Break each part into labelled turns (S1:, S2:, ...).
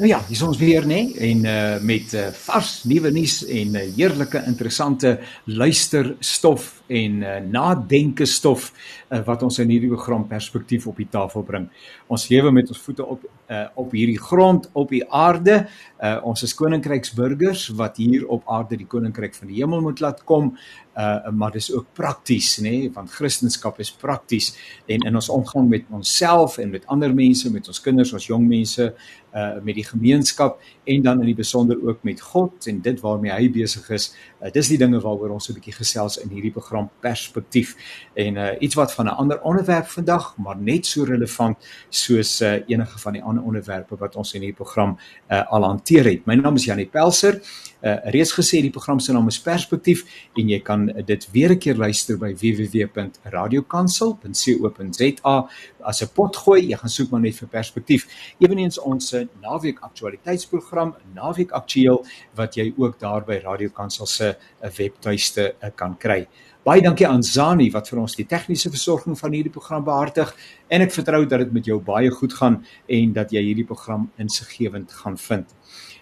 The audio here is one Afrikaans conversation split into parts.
S1: Nou ja, dis ons weer nê en uh, met uh, vars nuwe nuus en uh, heerlike interessante luisterstof en uh, nadenke stof uh, wat ons in hierdie program perspektief op die tafel bring. Ons lewe met ons voete op uh, op hierdie grond op die aarde. Uh, ons is koninkryksburgers wat hier op aarde die koninkryk van die hemel moet laat kom. Uh, maar dis ook prakties nê nee? want Christendom is prakties en in ons omgang met onsself en met ander mense met ons kinders ons jong mense uh met die gemeenskap en dan in die besonder ook met God en dit waarmee hy besig is. Uh, dis die dinge waaroor ons 'n bietjie gesels in hierdie program perspektief en uh iets wat van 'n ander onderwerp vandag, maar net so relevant soos uh enige van die ander onderwerpe wat ons in hierdie program uh al hanteer het. My naam is Janie Pelser. Uh reeds gesê die program se naam is Perspektief en jy kan dit weer 'n keer luister by www.radiokansel.co.za as 'n pot gooi, jy gaan soek maar net vir Perspektief. Eweneens ons naweek aktualiteitsprogram Naweek Aktueel wat jy ook daar by Radio Kansel se eh, webtuiste eh, kan kry. Baie dankie aan Zani wat vir ons die tegniese versorging van hierdie program behartig en ek vertrou dat dit met jou baie goed gaan en dat jy hierdie program insiggewend gaan vind.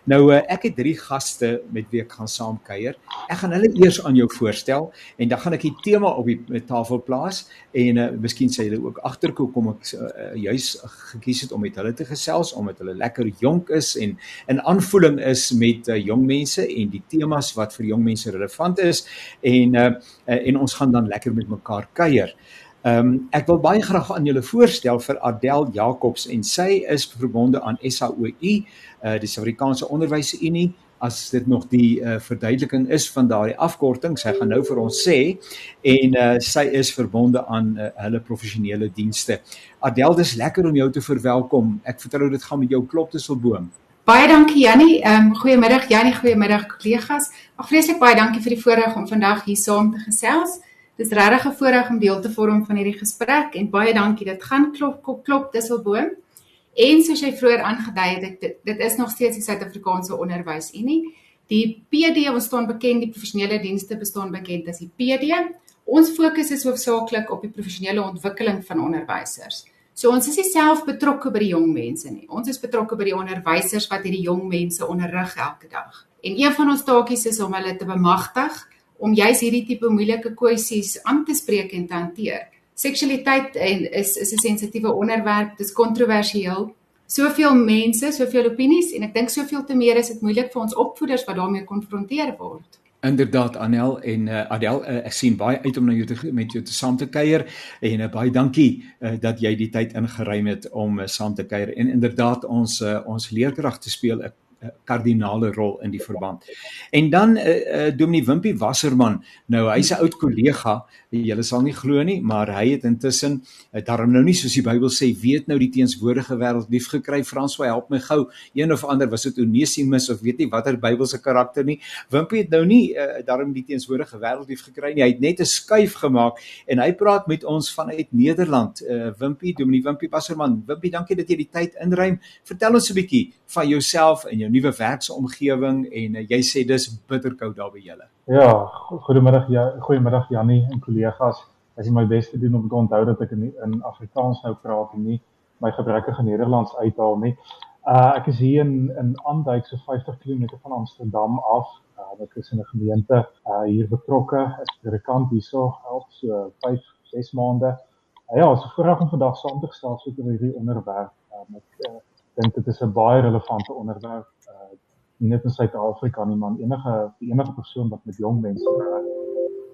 S1: Nou eh, ek het drie gaste met wie ek gaan saam kuier. Ek gaan hulle eers aan jou voorstel en dan gaan ek die tema op die tafel plaas en uh, miskien sê julle ook agterkom kom ek uh, juis gekies het om met hulle te gesels omdat hulle lekker jonk is en in aanvoeling is met uh, jong mense en die temas wat vir jong mense relevant is en uh, uh, en ons gaan dan lekker met mekaar kuier. Ehm um, ek wil baie graag aan julle voorstel vir Adel Jacobs en sy is verbonde aan SAOI uh die Suid-Afrikaanse Onderwysunie as dit nog die uh verduideliking is van daardie afkorting sy gaan nou vir ons sê en uh sy is verbonde aan uh, hulle professionele dienste. Adel dis lekker om jou te verwelkom. Ek vertrou dit gaan met jou klop te silboom.
S2: Baie dankie Jannie. Ehm um, goeiemiddag Jannie, goeiemiddag kollegas. Ag vreeslik baie dankie vir die voorreg om vandag hier saam te gesels. Dis regtig 'n voorreg om deel te vorm van hierdie gesprek en baie dankie. Dit gaan klop klop klop dis silboom. En soos jy vroeër aangedui het, dit, dit is nog steeds die Suid-Afrikaanse Onderwysunie. Die PD ons staan bekend, die professionele dienste bestaan bekend as die PD. Ons fokus is hoofsaaklik op die professionele ontwikkeling van onderwysers. So ons is self betrokke by die jong mense nie. Ons is betrokke by die onderwysers wat hierdie jong mense onderrig elke dag. En een van ons taakies is om hulle te bemagtig om juis hierdie tipe moeilike kwessies aan te spreek en te hanteer seksualiteit en is is 'n sensitiewe onderwerp, dis kontroversieel. Soveel mense, soveel opinies en ek dink soveel te meer is dit moeilik vir ons opvoeders wat daarmee konfronteer word.
S1: Inderdaad Anel en uh, Adel uh, ek sien baie uit om na jou te met jou te saam te kuier en uh, baie dankie uh, dat jy die tyd ingeruim het om uh, saam te kuier en inderdaad ons uh, ons leerkrag te speel 'n kardinale rol in die verband. En dan eh uh, uh, Dominee Wimpie Wasserman, nou hy's 'n oud kollega, julle sal nie glo nie, maar hy het intussen uh, daarom nou nie soos die Bybel sê weet nou die teenswoordige wêreld lief gekry. François help my gou. Een of ander was dit Onesimus of weet nie watter Bybelse karakter nie. Wimpie het nou nie uh, daarom die teenswoordige wêreld lief gekry nie. Hy het net 'n skuif gemaak en hy praat met ons vanuit Nederland. Uh, Wimpie, Dominee Wimpie Wasserman. Wimpie, dankie dat jy die tyd inruim. Vertel ons 'n bietjie van jouself en jou nuwe werksomgewing en uh, jy sê dis bitterkoud daar by julle.
S3: Ja, goeiemiddag ja, goeiemiddag Jannie en kollegas. As jy my bes te doen om te onthou dat ek in, in Afrikaans nou praat en nie my gebrekkige Nederlands uithaal nie. Uh ek is hier in in Aandyk so 50 km van Amsterdam af. Uh ek is in 'n gemeente uh hier betrokke. Ek is predikant hierso al so 5 6 maande. Uh, ja, so vooraf om vandag saam te gestel so oor hierdie onderwerp. Uh, met uh, dink dit is 'n baie relevante onderwerp uh net in Suid-Afrika nie, maar enige enige persoon wat met jong mense werk,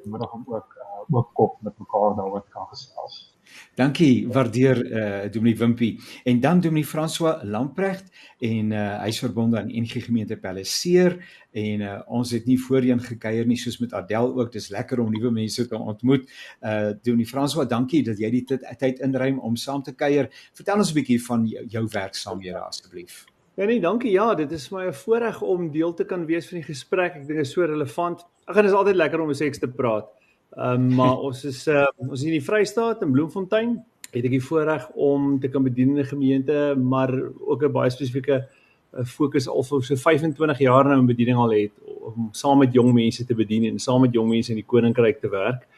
S3: moet hom ook uh ook kop met mekaar daaroor kan gesels.
S1: Dankie, waardeer eh uh, Dominee Wimpie. En dan Dominee François Lamprecht en eh uh, hy's verbonde aan NG Gemeente Palliseer en uh, ons het nie voorheen gekuier nie soos met Adel ook. Dis lekker om nuwe mense te ontmoet. Eh uh, Dominee François, dankie dat jy die tyd inruim om saam te kuier. Vertel ons 'n bietjie van jou, jou werksaamhede asseblief.
S4: Ja nee, dankie. Ja, dit is my 'n voorreg om deel te kan wees van die gesprek. Ek dink dit is so relevant. Ag, dit is altyd lekker om oor seks te praat. Ehm um, maar ons is uh, ons is in die Vrystaat in Bloemfontein. Het ek die voorreg om te kan bedien in 'n gemeente, maar ook 'n baie spesifieke uh, fokus al vir so 25 jaar nou in bediening al het om saam met jong mense te bedien en saam met jong mense in die koninkryk te werk.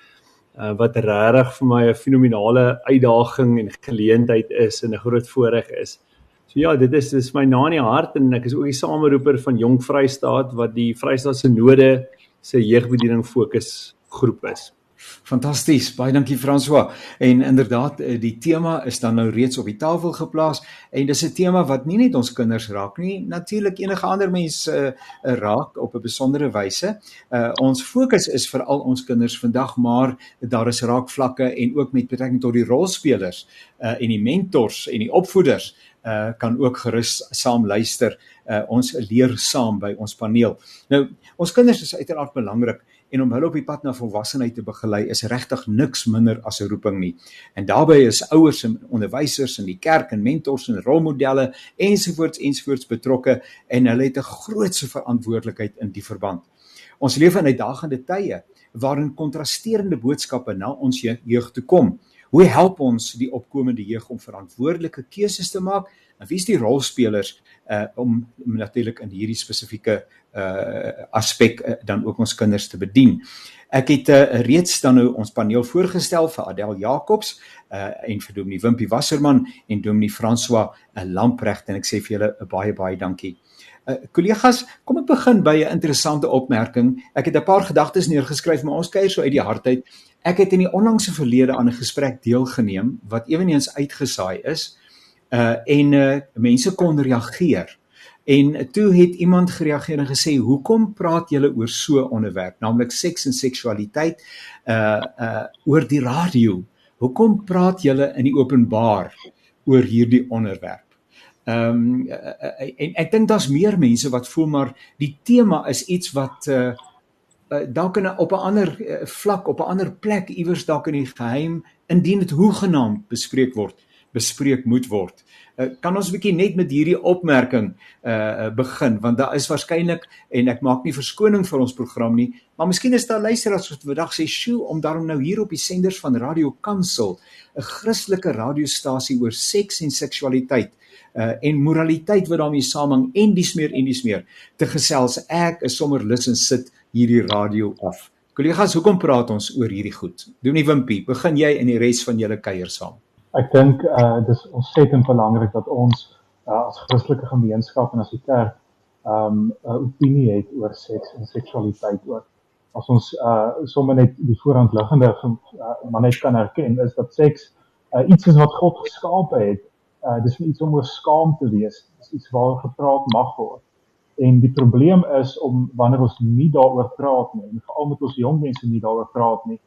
S4: Uh, wat regtig vir my 'n fenominale uitdaging en geleentheid is en 'n groot voorreg is. So ja, dit is dis my na in die hart en ek is ook die sameroeper van Jong Vrystaat wat die Vrystaat se node se jeugbediening fokus groep is.
S1: Fantasties. Baie dankie François. En inderdaad, eh, die tema is dan nou reeds op die tafel geplaas en dis 'n tema wat nie net ons kinders raak nie, natuurlik enige ander mense uh, raak op 'n besondere wyse. Uh, ons fokus is vir al ons kinders vandag, maar daar is raakvlakke en ook met betrekking tot die rolspelers uh, en die mentors en die opvoeders uh kan ook gerus saam luister. Uh ons leer saam by ons paneel. Nou, ons kinders is uiteraard belangrik en om hulle op die pad na volwassenheid te begelei is regtig niks minder as 'n roeping nie. En daarbey is ouers en onderwysers in die kerk en mentors en rolmodelle ensovoorts ensovoorts betrokke en hulle het 'n grootse verantwoordelikheid in die verband. Ons leef in uitdagende tye waarin kontrasterende boodskappe na ons jeug toe kom. Hoe help ons die opkomende jeug om verantwoordelike keuses te maak? En wie is die rolspelers uh om, om natuurlik in hierdie spesifieke uh aspek uh, dan ook ons kinders te bedien. Ek het uh, reeds dan nou ons paneel voorgestel vir Adel Jacobs uh en vir Dominee Wimpie Wasserman en Dominee François uh, Lamprecht en ek sê vir julle 'n baie baie dankie. Uh kollegas, kom ek begin by 'n interessante opmerking. Ek het 'n paar gedagtes neergeskryf, maar ons kuier so uit die hart uit. Ek het in die onlangse verlede aan 'n gesprek deelgeneem wat ewenigs uitgesaai is uh en uh mense kon reageer. En toe het iemand gereageer en gesê, "Hoekom praat julle oor so 'n onderwerp, naamlik seks en seksualiteit uh uh oor die radio? Hoekom praat julle in die openbaar oor hierdie onderwerp?" Ehm um, en ek dink daar's meer mense wat voel maar die tema is iets wat uh dalk in op 'n ander vlak, op 'n ander plek iewers dalk in die geheim indien dit hoegenaamd bespreek word, bespreek moet word. Eh, kan ons bietjie net met hierdie opmerking uh begin want daar is waarskynlik en ek maak nie verskoning vir ons program nie maar miskien is daar luisteraars wat vandag sê sjoe om daarom nou hier op die senders van Radio Kansel 'n Christelike radiostasie oor seks en seksualiteit uh en moraliteit wat daarmee saamhang en dis meer en dis meer te gesels ek is sommer lus en sit hierdie radio af kollegas hoekom praat ons oor hierdie goed doen nie wimpie begin jy in die res van julle kuier saam
S3: ek dink uh dis ontsettend belangrik dat ons uh, as Christelike gemeenskap en as die kerk um 'n opinie het oor seks en seksualiteit ook. As ons uh sommer net die voorhand liggende uh, maar net kan erken is dat seks uh, iets is wat God geskaap het. Uh dis nie iets om oor skaam te wees. Dis iets waaroor gepraat mag word. En die probleem is om wanneer ons nie daaroor praat nie, en veral met ons jong mense nie daaroor praat nie,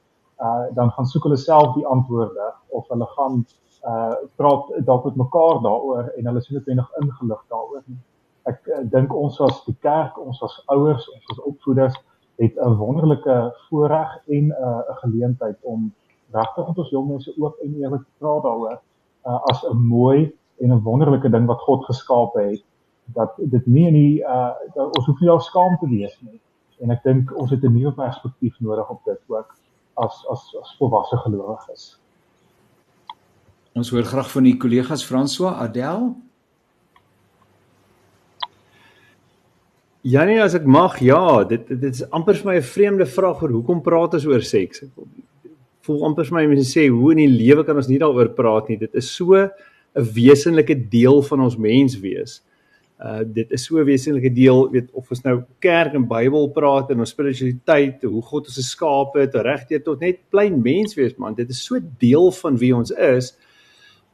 S3: uh dan gaan soek hulle self die antwoorde of hulle gaan uh praat dalk met mekaar daaroor en hulle is net enig ingelig daaroor nie. Ek uh, dink ons as die kerk, ons as ouers, ons as opvoeders het 'n wonderlike voorreg en 'n uh, geleentheid om regtig met ons jong mense ook en eerlik te praat daaroor uh as 'n mooi en 'n wonderlike ding wat God geskaap het dat dit nie in die uh ons hoef nie al skaam te wees nie. En ek dink ons het 'n nuwe perspektief nodig op dit ook as as as volwasse gelowiges.
S1: Ons hoor graag van die kollegas François Adel.
S4: Ja nee, as ek mag, ja, dit dit is amper vir my 'n vreemde vraag oor hoekom praat ons oor seks. Ek voel amper vir my mense sê hoe in die lewe kan ons nie daaroor praat nie. Dit is so 'n wesenlike deel van ons mens wees. Uh dit is so 'n wesenlike deel, weet of ons nou kerk en Bybel praat en ons spiritualiteit, hoe God ons geskaap het, regdeur tot net plain mens wees man, dit is so deel van wie ons is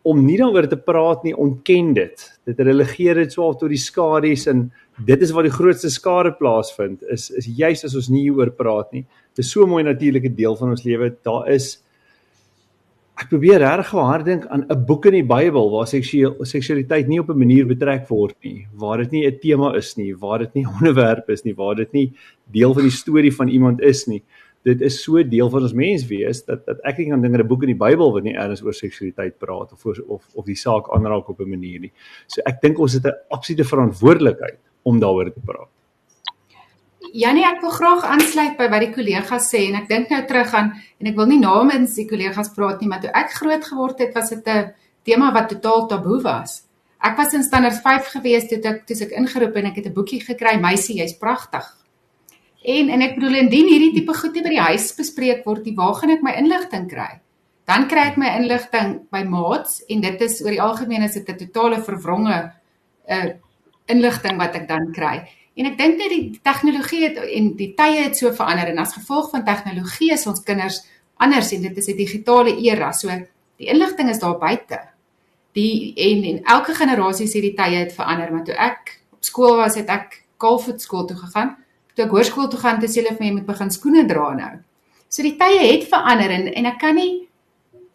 S4: om nie daaroor te praat nie, ontken dit. Dit relegeer dit swaar tot die skadu's en dit is waar die grootste skade plaasvind is is juis as ons nie hieroor praat nie. Is so 'n mooi natuurlike deel van ons lewe. Daar is ek probeer regtig hard dink aan 'n boek in die Bybel waar seksualiteit nie op 'n manier betrek word nie, waar dit nie 'n tema is nie, waar dit nie onderwerp is nie, waar dit nie deel van die storie van iemand is nie. Dit is so deel van ons mens wees dat dat ek nie kan dink aan 'n boek in die Bybel wat nie eers oor seksualiteit praat of of of die saak aanraak op 'n manier nie. So ek dink ons het 'n absolute verantwoordelikheid om daaroor te praat.
S2: Janie, ek wil graag aansluit by wat die kollegas sê en ek dink nou terug aan en ek wil nie namens die kollegas praat nie, maar toe ek groot geword het, was dit 'n tema wat totaal taboe was. Ek was in standaard 5 gewees toe ek toe ek ingeroep en ek het 'n boekie gekry, meisie, jy's pragtig. En en ek bedoel indien hierdie tipe goed nie by die huis bespreek word nie, waar gaan ek my inligting kry? Dan kry ek my inligting by maats en dit is oor die algemeen is dit 'n totale verwronge uh inligting wat ek dan kry. En ek dink net die tegnologie het en die tye het so verander en as gevolg van tegnologie is ons kinders anders en dit is 'n digitale era. So die inligting is daar buite. Die en en elke generasie sê die tye het verander, maar toe ek op skool was, het ek Kalfoot skool toe gegaan. Toe ek hoërskool toe gaan, het hulle vir my moet begin skoene dra nou. So die tye het verander en en ek kan nie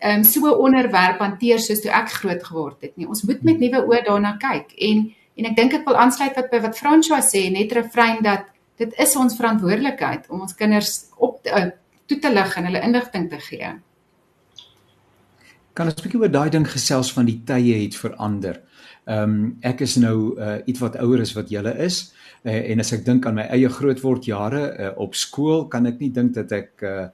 S2: ehm um, so 'n onderwerp hanteer soos toe ek groot geword het nie. Ons moet met nuwe oë daarna kyk en en ek dink ek wil aansluit wat by wat François sê, net refrein dat dit is ons verantwoordelikheid om ons kinders op te, uh, toe te lig en hulle inligting te gee.
S1: Kan ons 'n bietjie oor daai ding gesels van die tye het verander? Ehm um, ek is nou uh, iets wat ouer is wat julle is uh, en as ek dink aan my eie grootword jare uh, op skool kan ek nie dink dat ek uh,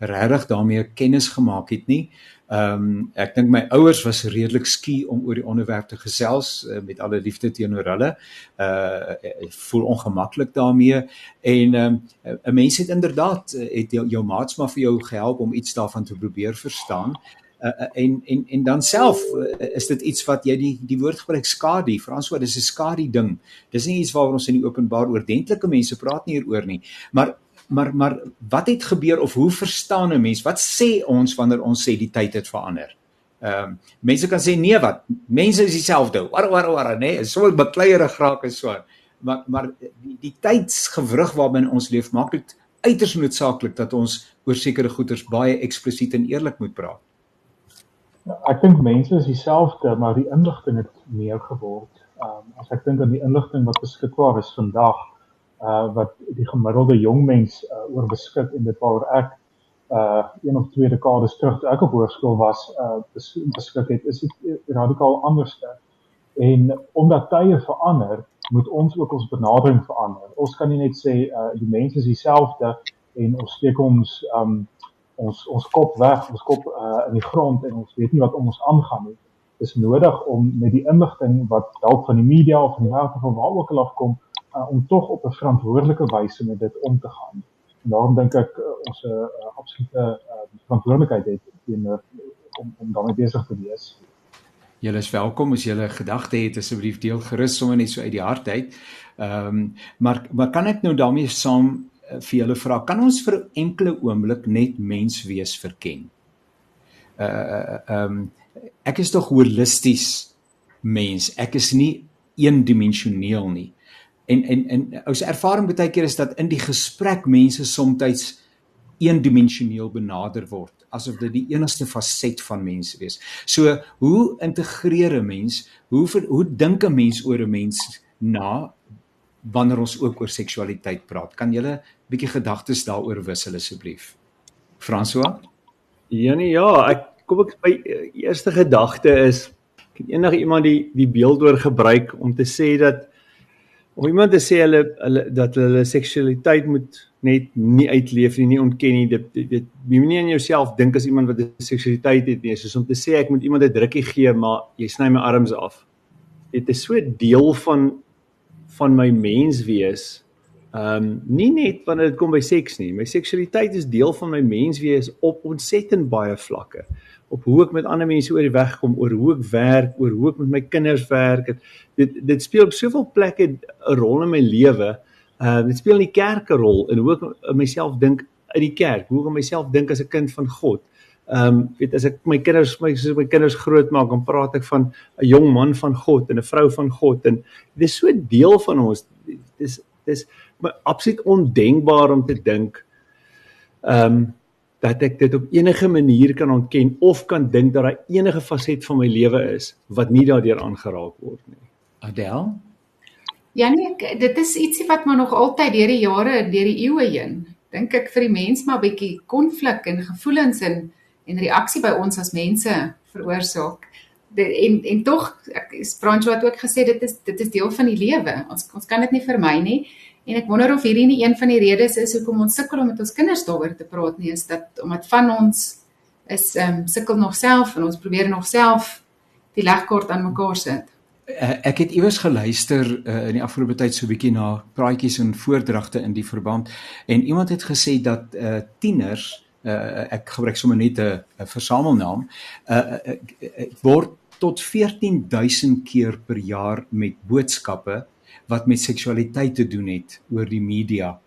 S1: regtig daarmee kennis gemaak het nie. Ehm um, ek dink my ouers was redelik skie om oor die onderwerp te gesels uh, met alle liefde teenoor hulle. Uh ek voel ongemaklik daarmee en ehm um, 'n mens het inderdaad het jou, jou maats maar vir jou gehelp om iets daarvan te probeer verstaan. Uh, en en en dan self uh, is dit iets wat jy die die woord gebruik skadu Franswa dis 'n skadu ding dis nie iets waaroor ons in die openbaar oordentlike mense praat nie hieroor nie maar maar maar wat het gebeur of hoe verstaan 'n mens? Wat sê ons wanneer ons sê die tyd het verander? Ehm um, mense kan sê nee wat? Mense is dieselfde. War war war, nee, is so bekleierig raak en so. Maar maar die, die tydsgewrig waarin ons leef maak dit uiters noodsaaklik dat ons oor sekere goeters baie eksplisiet en eerlik moet praat.
S3: Ek dink mense is dieselfde, maar die inligting het meer geword. Ehm um, as ek dink aan die inligting wat beskikbaar is vandag, uh wat die gemiddelde jong mens uh, oor beskik en dit waar ek uh een of twee dekades terug toe ek op hoërskool was uh beskik het is dit radikaal anders. En omdat tye verander, moet ons ook ons benadering verander. Ons kan nie net sê uh die mense is dieselfde en ons steek ons um ons ons kop weg, ons kop uh in die grond en ons weet nie wat om ons aangaan nie. Is nodig om met die inligting wat dalk van die media of van die wêreld of waar ook al afkom uh, om tog op 'n verantwoordelike wyse met dit om te gaan. En daarom dink ek uh, ons 'n uh, absolute uh, verantwoordelikheid het teenoor om om daarmee besig te wees.
S1: Julle is welkom as julle gedagte het asseblief deel gerus sommer net so uit die hart uit. Ehm um, maar maar kan ek nou daarmee saam uh, vir julle vra kan ons vir 'n enkele oomblik net mens wees verken? Uh ehm um, ek is tog holisties mens. Ek is nie eendimensioneel nie en en en ons ervaring baie keer is dat in die gesprek mense soms eendimensioneel benader word asof dit die enigste faset van mens wees. So hoe integreer 'n mens? Hoe ver, hoe dink 'n mens oor 'n mens na wanneer ons ook oor seksualiteit praat? Kan jy 'n bietjie gedagtes daaroor wissel asseblief? François?
S4: Ja nee ja, ek kom ek by eerste gedagte is kan enige iemand die die beeld oor gebruik om te sê dat om iemand te sê hulle hulle dat hulle seksualiteit moet net nie uitleef nie, nie ontken nie. Dit dit jy moet nie aan jouself dink as iemand wat seksualiteit het nie, soos om te sê ek moet iemand 'n drukkie gee, maar jy sny my arms af. Dit is so deel van van my mens wees. Ehm um, nie net wanneer dit kom by seks nie. My seksualiteit is deel van my mens wees op ontsettend baie vlakke op hoe ek met ander mense oor die weg kom, oor hoe ek werk, oor hoe ek met my kinders werk. Dit dit speel op soveel plekke 'n rol in my lewe. Uh dit speel in die kerk 'n rol en hoe ek myself dink uit die kerk, hoe ek myself dink as 'n kind van God. Ehm um, weet as ek my kinders my my kinders groot maak, dan praat ek van 'n jong man van God en 'n vrou van God en dit is so deel van ons. Dis dis absoluut ondenkbaar om te dink ehm um, dat ek dit op enige manier kan ontken of kan dink dat daar enige faset van my lewe is wat nie daardeur aangeraak word nie.
S1: Adel?
S2: Ja nee, ek, dit is ietsie wat maar nog altyd deur die jare, deur die eeue heen, dink ek vir die mens maar bietjie konflik en gevoelens en en reaksie by ons as mense veroorsaak. Dit en en tog ek het ook gesê dit is dit is deel van die lewe. Ons ons kan dit nie vermy nie. En ek wonder of hierdie nie een van die redes is hoekom ons sukkel om met ons kinders daaroor te praat nie, is dat omdat van ons is ehm um, sukkel nog self en ons probeer nog self die legkaart aan mekaar sit.
S1: Uh, ek het iewers geluister uh, in die afgelope tyd so 'n bietjie na praatjies en voordragte in die verband en iemand het gesê dat uh, tieners uh, ek gebruik sommer net 'n versamelnaam uh, word tot 14000 keer per jaar met boodskappe wat met seksualiteit te doen het oor die media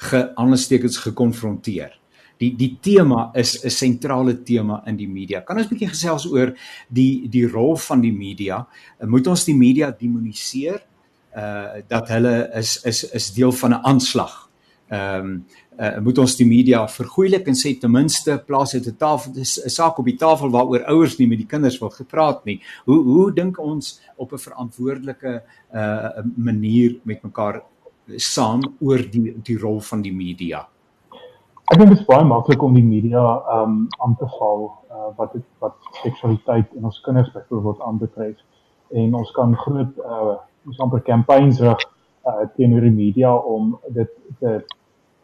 S1: geanalystekens gekonfronteer. Die die tema is 'n sentrale tema in die media. Kan ons 'n bietjie gesels oor die die rol van die media? Moet ons die media demoniseer? Uh dat hulle is is is deel van 'n aanslag. Ehm um, uh, moet ons die media vergoeilik en sê ten minste plaas dit 'n tafel 'n saak op die tafel waaroor ouers nie met die kinders wil gepraat nie. Hoe hoe dink ons op 'n verantwoordelike uh manier met mekaar saam oor die die rol van die media?
S3: Ek dink dit is baie maklik om die media um aan te val uh wat het, wat seksualiteit in ons kinders byvoorbeeld aanbetref en ons kan groot uh ons amper campaigns rig uh teenoor die media om dit te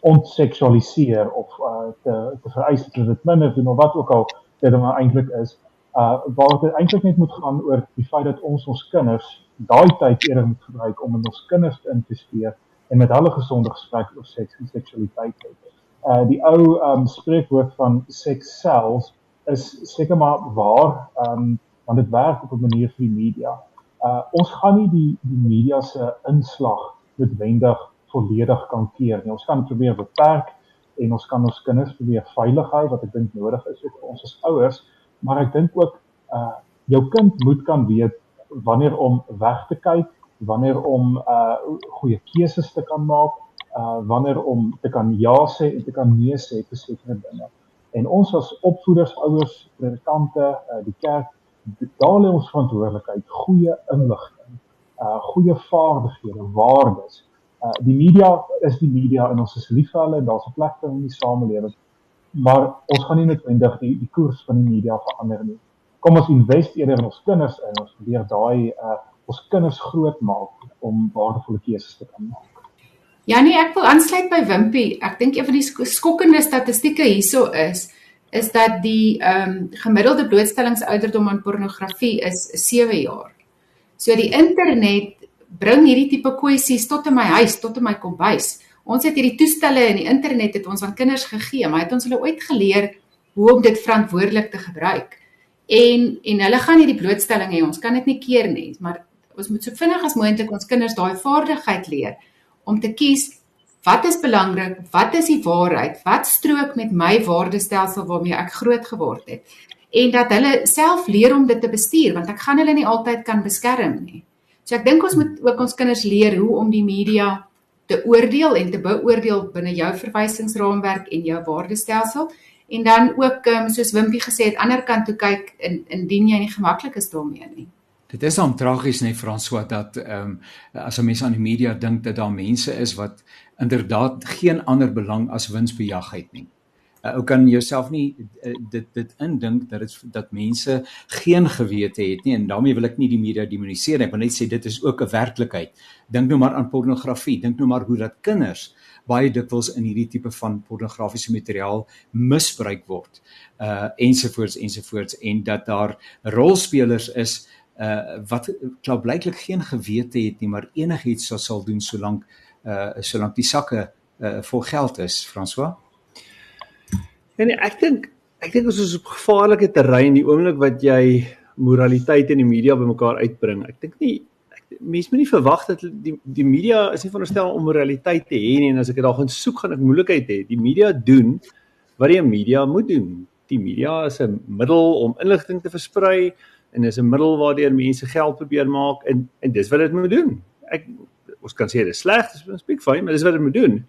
S3: ontseksualiseer of uh te te vereis dat dit minder doen of wat ook al dit dan eintlik is. Uh waar dit eintlik net moet gaan oor die feit dat ons ons kinders daai tyd eerder moet gebruik om in ons kinders te investeer en met hulle gesonde gesprek oor seks en seksualiteit te hê. Uh die ou um spreekwoord van seks sells is seker maar waar um want dit werk op 'n manier vir die media. Uh ons gaan nie die die media se inslag noodwendig volledig kan keer nie. Ons kan probeer beperk en ons kan ons kinders probeer veilig hou wat ek dink nodig is vir ons as ouers, maar ek dink ook uh jou kind moet kan weet wanneer om weg te kyk, wanneer om uh goeie keuses te kan maak, uh wanneer om te kan ja sê en te kan nee sê vir sekere dinge. En ons as opvoeders, ouers, predikante, uh die kerk, daar lê ons verantwoordelikheid, goeie inligting, uh goeie vaardighede, waardes Uh, die media is die media en ons is lief vir hulle en daar's 'n plek vir hulle in die samelewing. Maar ons gaan nie noodwendig die die koers van die media verander nie. Kom ons investeer eerder in ons kinders en ons probeer daai uh ons kinders groot maak om waardevolle keuses te kan maak.
S2: Ja nee, ek wil aansluit by Wimpie. Ek dink een van die skokkende statistieke hierso is is dat die ehm um, gemiddelde blootstellingsouderdom aan pornografie is 7 jaar. So die internet bring hierdie tipe kwessies tot in my huis, tot in my kombuis. Ons het hierdie toestelle en die internet het ons aan kinders gegee, maar het ons hulle ooit geleer hoe om dit verantwoordelik te gebruik? En en hulle gaan hierdie blootstelling hê. Ons kan dit nie keer nie, maar ons moet so vinnig as moontlik ons kinders daai vaardigheid leer om te kies wat is belangrik, wat is die waarheid, wat strook met my waardestelsel waarmee ek groot geword het en dat hulle self leer om dit te bestuur want ek gaan hulle nie altyd kan beskerm nie. So ek dink ons moet ook ons kinders leer hoe om die media te oordeel en te beoordeel binne jou verwysingsraamwerk en jou waardestelsel en dan ook um, soos Wimpie gesê het ander kant toe kyk in indien jy nie gemaklik is daarmee nie.
S1: Dit is dan tragies net François dat ehm um, as 'n mens aan die media dink dat daar mense is wat inderdaad geen ander belang as winsbejag het nie uh, ou kan jouself nie uh, dit dit indink dat dit dat mense geen gewete het nie en daarmee wil ek nie die media demoniseer nie, maar net sê dit is ook 'n werklikheid. Dink nou maar aan pornografie, dink nou maar hoe dat kinders baie dikwels in hierdie tipe van pornografiese materiaal misbruik word. Uh ensovoorts ensovoorts en dat daar rolspelers is uh wat klaarblyklik geen gewete het nie, maar enigiets sal sal doen solank uh solank die sakke uh vol geld is, François.
S4: Nee, nee, ek dink ek dink ons is op gevaarlike terrein die oomblik wat jy moraliteit in die media bymekaar uitbring. Ek dink nie mense moet nie verwag dat die die media is nie veronderstel om moraliteit te hê nie en as ek dit al gaan soek gaan ek moeilikheid hê. Die media doen wat die media moet doen. Die media is 'n middel om inligting te versprei en is 'n middel waardeur mense geld probeer maak en en dis wat dit moet doen. Ek ons kan sê dit is sleg, dis speak fine, maar dis wat dit moet doen.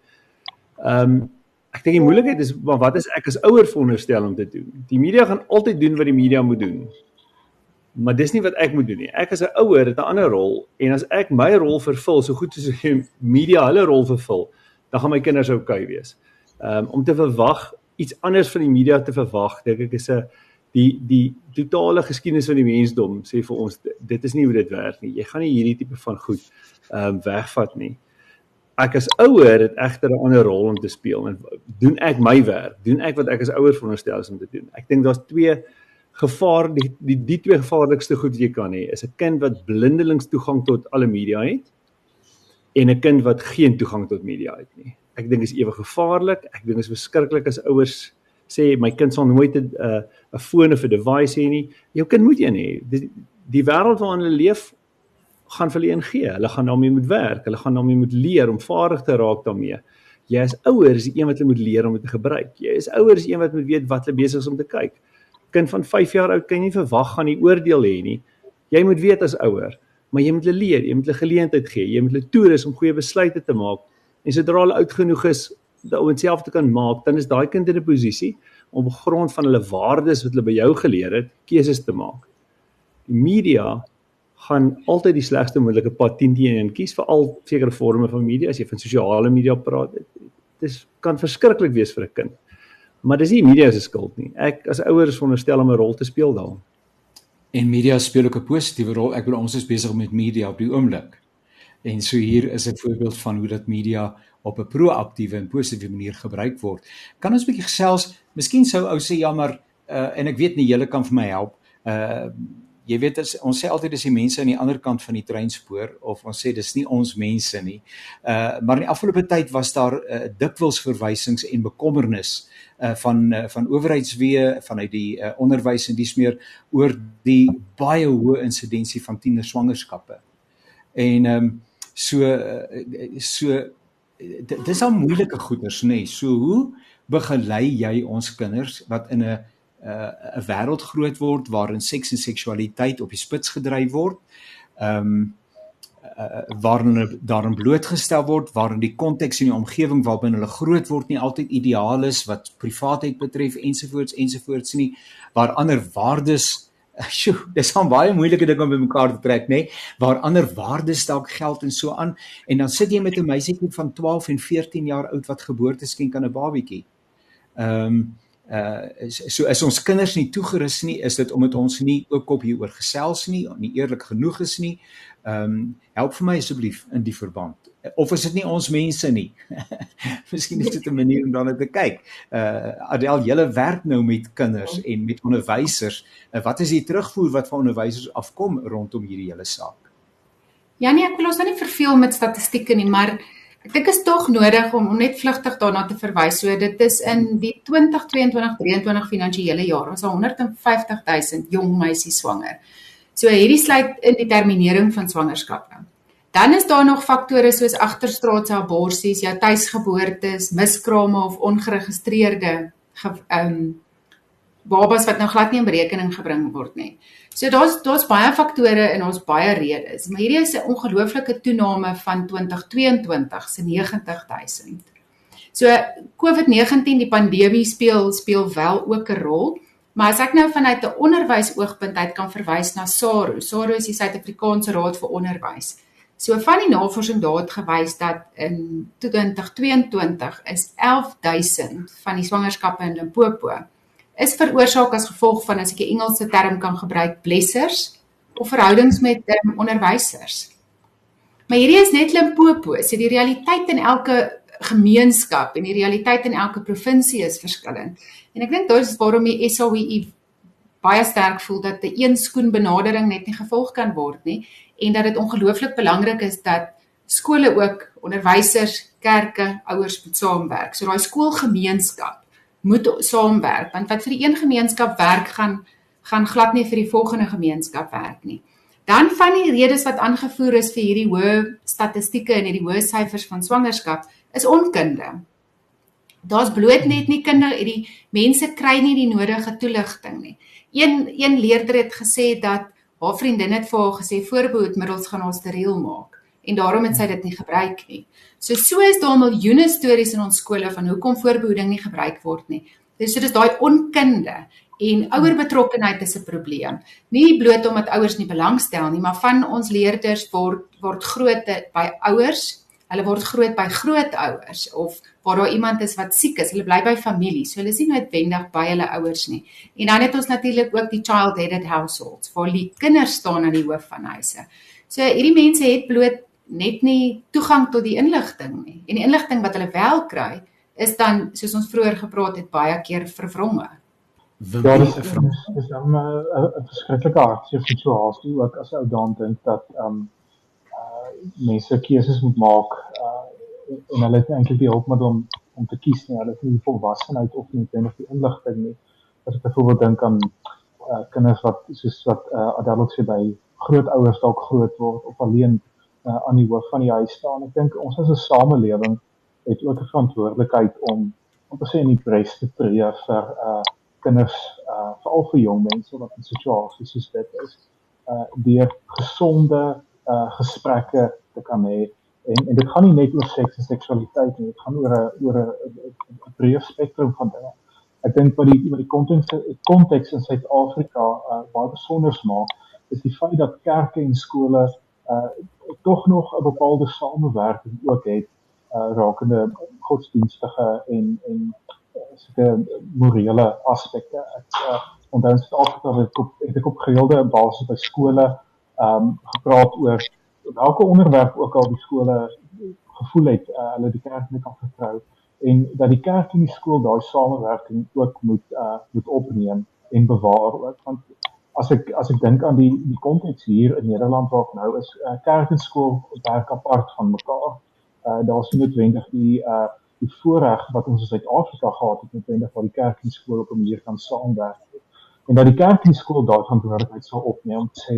S4: Ehm um, Ek dink die moeilikheid is maar wat is ek as ouer veronderstel om te doen? Die media gaan altyd doen wat die media moet doen. Maar dis nie wat ek moet doen nie. Ek as 'n ouer het 'n ander rol en as ek my rol vervul so goed soos die media hulle rol vervul, dan gaan my kinders oukei wees. Um om te verwag iets anders van die media te verwag, dink ek is 'n die die totale geskiedenis van die mensdom sê vir ons dit is nie hoe dit werk nie. Jy gaan nie hierdie tipe van goed um wegvat nie ek as ouer het egter 'n ander rol om te speel en doen ek my werk doen ek wat ek as ouer veronderstel is om te doen ek dink daar's twee gevaar die, die die twee gevaarlikste goed wat jy kan hê is 'n kind wat blindelings toegang tot alle media het en 'n kind wat geen toegang tot media het nie ek dink is ewe gevaarlik ek dink is verskriklik as ouers sê my kind sal nooit 'n 'n foon of 'n device hê nie. Jou kind moet een hê. Die, die wêreld waarin hulle leef gaan vir hulle een gee. Hulle gaan daarmee moet werk. Hulle gaan daarmee moet leer om vaardig te raak daarmee. Jy is ouers, die een wat hulle moet leer om dit te gebruik. Jy is ouers, die een wat moet weet wat hulle besig is om te kyk. Kind van 5 jaar oud kan nie verwag gaan die oordeel hê nie. Jy moet weet as ouer, maar jy moet hulle leer, jy moet hulle geleentheid gee, jy moet hulle toerus om goeie besluite te maak. En sodra hulle oud genoeg is om dit self te kan maak, dan is daai kind in 'n posisie om op grond van hulle waardes wat hulle by jou geleer het, keuses te maak. Die media gaan altyd die slegste moontlike pad 10 teen 1 kies vir al sekere forme van media as jy van sosiale media praat. Dit kan verskriklik wees vir 'n kind. Maar dis nie media se skuld nie. Ek as ouer is veronderstel om 'n rol te speel daarin.
S1: En media speel ook 'n positiewe rol. Ek bedoel ons is besig met media op die oomblik. En so hier is 'n voorbeeld van hoe dat media op 'n proaktiewe en positiewe manier gebruik word. Kan ons 'n bietjie gesels? Miskien sou ou sê jammer uh, en ek weet nie julle kan vir my help. Uh jy weet as ons sê altyd dis die mense aan die ander kant van die treinspoor of ons sê dis nie ons mense nie. Uh maar in die afgelope tyd was daar uh, dikwels verwysings en bekommernis uh van uh, van owerheidsweë vanuit die uh, onderwys en dis meer oor die baie hoë insidensie van tiener swangerskappe. En ehm um, so uh, so dis al moeilike goeders nê. Nee. So hoe begelei jy ons kinders wat in 'n 'n uh, wêreld groot word waarin seks en seksualiteit op die spits gedryf word? Ehm um, uh, waarin daarin blootgestel word waarin die konteks en die omgewing waarbinne hulle groot word nie altyd ideaal is wat privaatheid betref ensovoorts ensovoorts nie waar ander waardes sjoe, dis 'n baie moeilike ding om bymekaar te trek, nê, nee? waar ander waardes dalk geld en so aan en dan sit jy met 'n meisietjie van 12 en 14 jaar oud wat geboorte skenk aan 'n babietjie. Ehm um, uh so is ons kinders nie toegerus nie, is dit omdat ons nie ook op hieroor gesels nie, nie eerlik genoeg is nie. Ehm um, help vir my asseblief in die verband of is dit nie ons mense nie? Miskien is dit 'n manier om daarna te kyk. Uh Adel, julle werk nou met kinders en met onderwysers. Uh, wat is die terugvoer wat van onderwysers afkom rondom hierdie hele saak?
S2: Ja nee, ek wil ons nou nie verveel met statistieke nie, maar ek dink is tog nodig om, om net vlugtig daarna te verwys. So dit is in die 2022-23 finansiële jaar was daar 150 000 jong meisies swanger. So hierdie sluit in die terminering van swangerskappe. Dan is daar nog faktore soos agterstraatse aborsies, jou tuisgeboortes, miskrame of ongeregistreerde ehm um, babas wat nou glad nie in berekening gebring word nie. So daar's daar's baie faktore en ons baie redes, maar hierdie is 'n ongelooflike toename van 2022 se 90000. So COVID-19 die pandemie speel speel wel ook 'n rol, maar as ek nou vanuit 'n onderwysoogpunt uit kan verwys na SARU, SARU is die Suid-Afrikaanse Raad vir Onderwys. So van die navorsing daar het gewys dat in 2022 is 11000 van die swangerskappe in Limpopo is veroorsaak as gevolg van as ek 'n Engelse term kan gebruik blessers of verhoudings met um, onderwysers. Maar hierdie is net Limpopo, so die realiteit in elke gemeenskap en die realiteit in elke provinsie is verskillend. En ek dink dit is waarom die SAWI baie sterk voel dat 'n een skoen benadering net nie gevolg kan word nie en dat dit ongelooflik belangrik is dat skole ook onderwysers, kerke, ouers moet saamwerk. So daai skoolgemeenskap moet saamwerk want wat vir die een gemeenskap werk gaan gaan glad nie vir die volgende gemeenskap werk nie. Dan van die redes wat aangevoer is vir hierdie hoë statistieke en hierdie hoë syfers van swangerskap is onkunde. Daar's bloot net nie kinder, die mense kry nie die nodige toeligting nie. Een een leerder het gesê dat haar vriendin het vir haar gesê voorbehoedmiddels gaan haar steriel maak en daarom het sy dit nie gebruik nie. So so is daar miljoene stories in ons skole van hoekom voorbehoeding nie gebruik word nie. Dis so dis daai onkunde en ouer betrokkenheid is 'n probleem. Nie bloot omdat ouers nie belangstel nie, maar van ons leerders word word groot by ouers Hulle word groot by grootouers of waar daar iemand is wat siek is. Hulle bly by familie. So hulle is nie noodwendig by hulle ouers nie. En dan het ons natuurlik ook die child-headed households waar die kinders staan aan die hoof van huise. So hierdie mense het bloot net nie toegang tot die inligting nie. En die inligting wat hulle wel kry is dan soos ons vroeër gepraat het baie keer vervronge.
S3: Ja, dit is, is dan 'n verskriklike hartseer situasie ook as ou daan dink dat ehm um, mense keuses moet maak uh, en hulle het eintlik die hulp met om om te kies nie. Hulle het nie die volwassenheid of nie net die inligting nie. As ek byvoorbeeld dink aan uh, kinders wat soos wat uh, adults sê by grootouers dalk groot word of alleen uh, aan die hoof van die huis staan. Ek dink ons as 'n samelewing het ook 'n verantwoordelikheid om om te sê in die pres te tree vir uh kinders uh veral vir jong mense wat in situasies soos dit is uh deur gesonde uh gesprekke te kan hê en en dit gaan nie net oor seks en seksualiteit nie dit gaan oor 'n oor 'n breë spektrum van dinge ek dink wat die wat die konteks konteks in Suid-Afrika uh baie besonder maak is die feit dat kerke en skole uh tog nog 'n bepaalde samewerking ook het uh rakende godsdienstige en en sulke morele aspekte. Ek uh, onthou in Suid-Afrika het ek op het ek op gereelde basis by skole ehm um, gepraat oor welke onderwerp ook al die skole gevoel het uh, hulle die kerk net kan vertrou en dat die kerk en die skool daai samewerking ook moet uh moet opneem en bewaar ook want as ek as ek dink aan die die konteks hier in Nederland waar ek nou is uh, kerk en skool werk apart van mekaar. Uh daar's noodwendig die uh die voorreg wat ons in Suid-Afrika gehad het noodwendig waar die kerk en skool op 'n manier kan saamwerk. En dat die kerk en skool daardie verantwoordelikheid sal opneem om te sê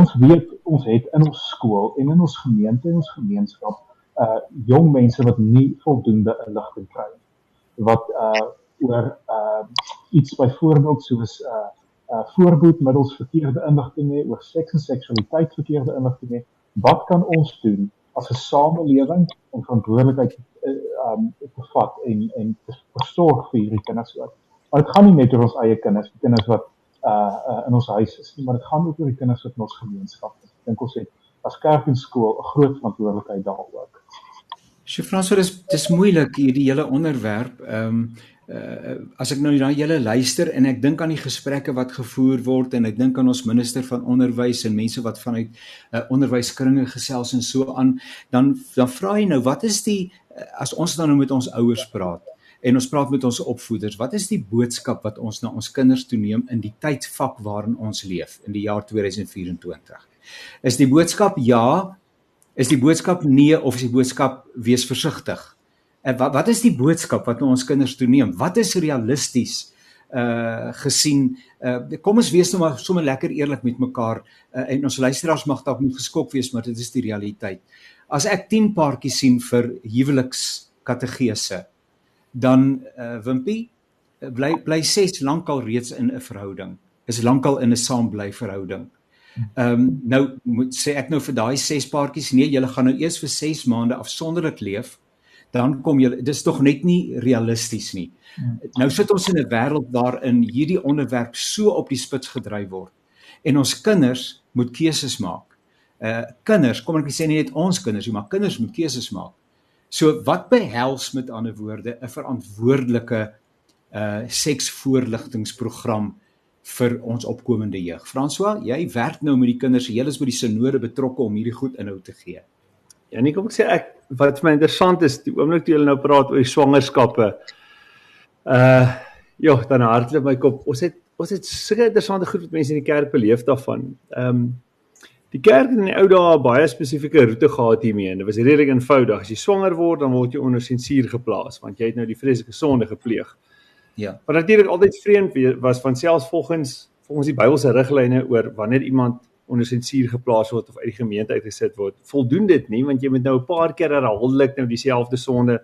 S3: ons weet ons het in ons skool en in ons gemeente en ons gemeenskap uh jong mense wat nie voldoende inligting kry nie. Wat uh oor uh iets byvoorbeeld soos uh uh voorbeeldmiddels verkeerde inligting hê oor seks en seksualiteit verkeerde inligting hê. Wat kan ons doen as 'n samelewing om verantwoordelikheid uh, um te vat en en te versorg vir hierdie kinders ook. Maar dit gaan nie net oor ons eie kinders, die kinders wat uh, uh in ons huis is nie, maar dit gaan ook oor die kinders wat in ons gemeenskap is. Ek dink ons het as kerk en skool 'n groot verantwoordelikheid daaroor.
S1: Sjoe Franso, dis dis moeilik hierdie hele onderwerp. Ehm um, uh, as ek nou na julle luister en ek dink aan die gesprekke wat gevoer word en ek dink aan ons minister van onderwys en mense wat vanuit uh, onderwyskringe gesels en so aan, dan dan vra jy nou wat is die uh, as ons dan nou met ons ouers praat en ons praat met ons opvoeders, wat is die boodskap wat ons na ons kinders toeneem in die tydvak waarin ons leef in die jaar 2024? Is die boodskap ja? Is die boodskap nee of is die boodskap wees versigtig? En wat wat is die boodskap wat ons kinders toeneem? Wat is realisties uh gesien uh kom ons wees nou maar sommer lekker eerlik met mekaar uh, en ons luisteraars mag dalk moet geskok wees maar dit is die realiteit. As ek 10 paartjies sien vir huweliks kategese dan uh Wimpie bly bly 6 lankal reeds in 'n verhouding. Is lankal in 'n saambly verhouding. Ehm um, nou moet sê ek nou vir daai 6 paartjies nee, julle gaan nou eers vir 6 maande afsonderlik leef dan kom jy dis tog net nie realisties nie. Hmm. Nou sit ons in 'n wêreld waarin hierdie onderwerp so op die spits gedryf word en ons kinders moet keuses maak. Uh kinders, kom ek sê nie net ons kinders nie, maar kinders moet keuses maak. So wat behels met ander woorde 'n verantwoordelike uh seksvoorligtingsprogram vir ons opkomende jeug. François, jy werk nou met die kinders, jy is by die sinode betrokke om hierdie goed inhoud te gee.
S4: Ja, nee, kom ek sê ek wat vir my interessant is, die oomblik toe julle nou praat oor die swangerskappe. Uh ja, dan hardloop my kop. Ons het ons het sulke interessante goed wat mense in die kerk beleef daarvan. Ehm um, die kerk in die ou dae baie spesifieke roete gehad hiermee en dit was redelik eenvoudig. As jy swanger word, dan word jy onder sensuur geplaas want jy het nou die vreeslike sonde gepleeg. Ja. Maar natuurlik altyd vreemd was van selfs volgens volgens die Bybelse riglyne oor wanneer iemand onder sensuur geplaas word of uit die gemeente uitgesit word. Voldoen dit nie want jy moet nou 'n paar keer herhaaldelik nou dieselfde sonde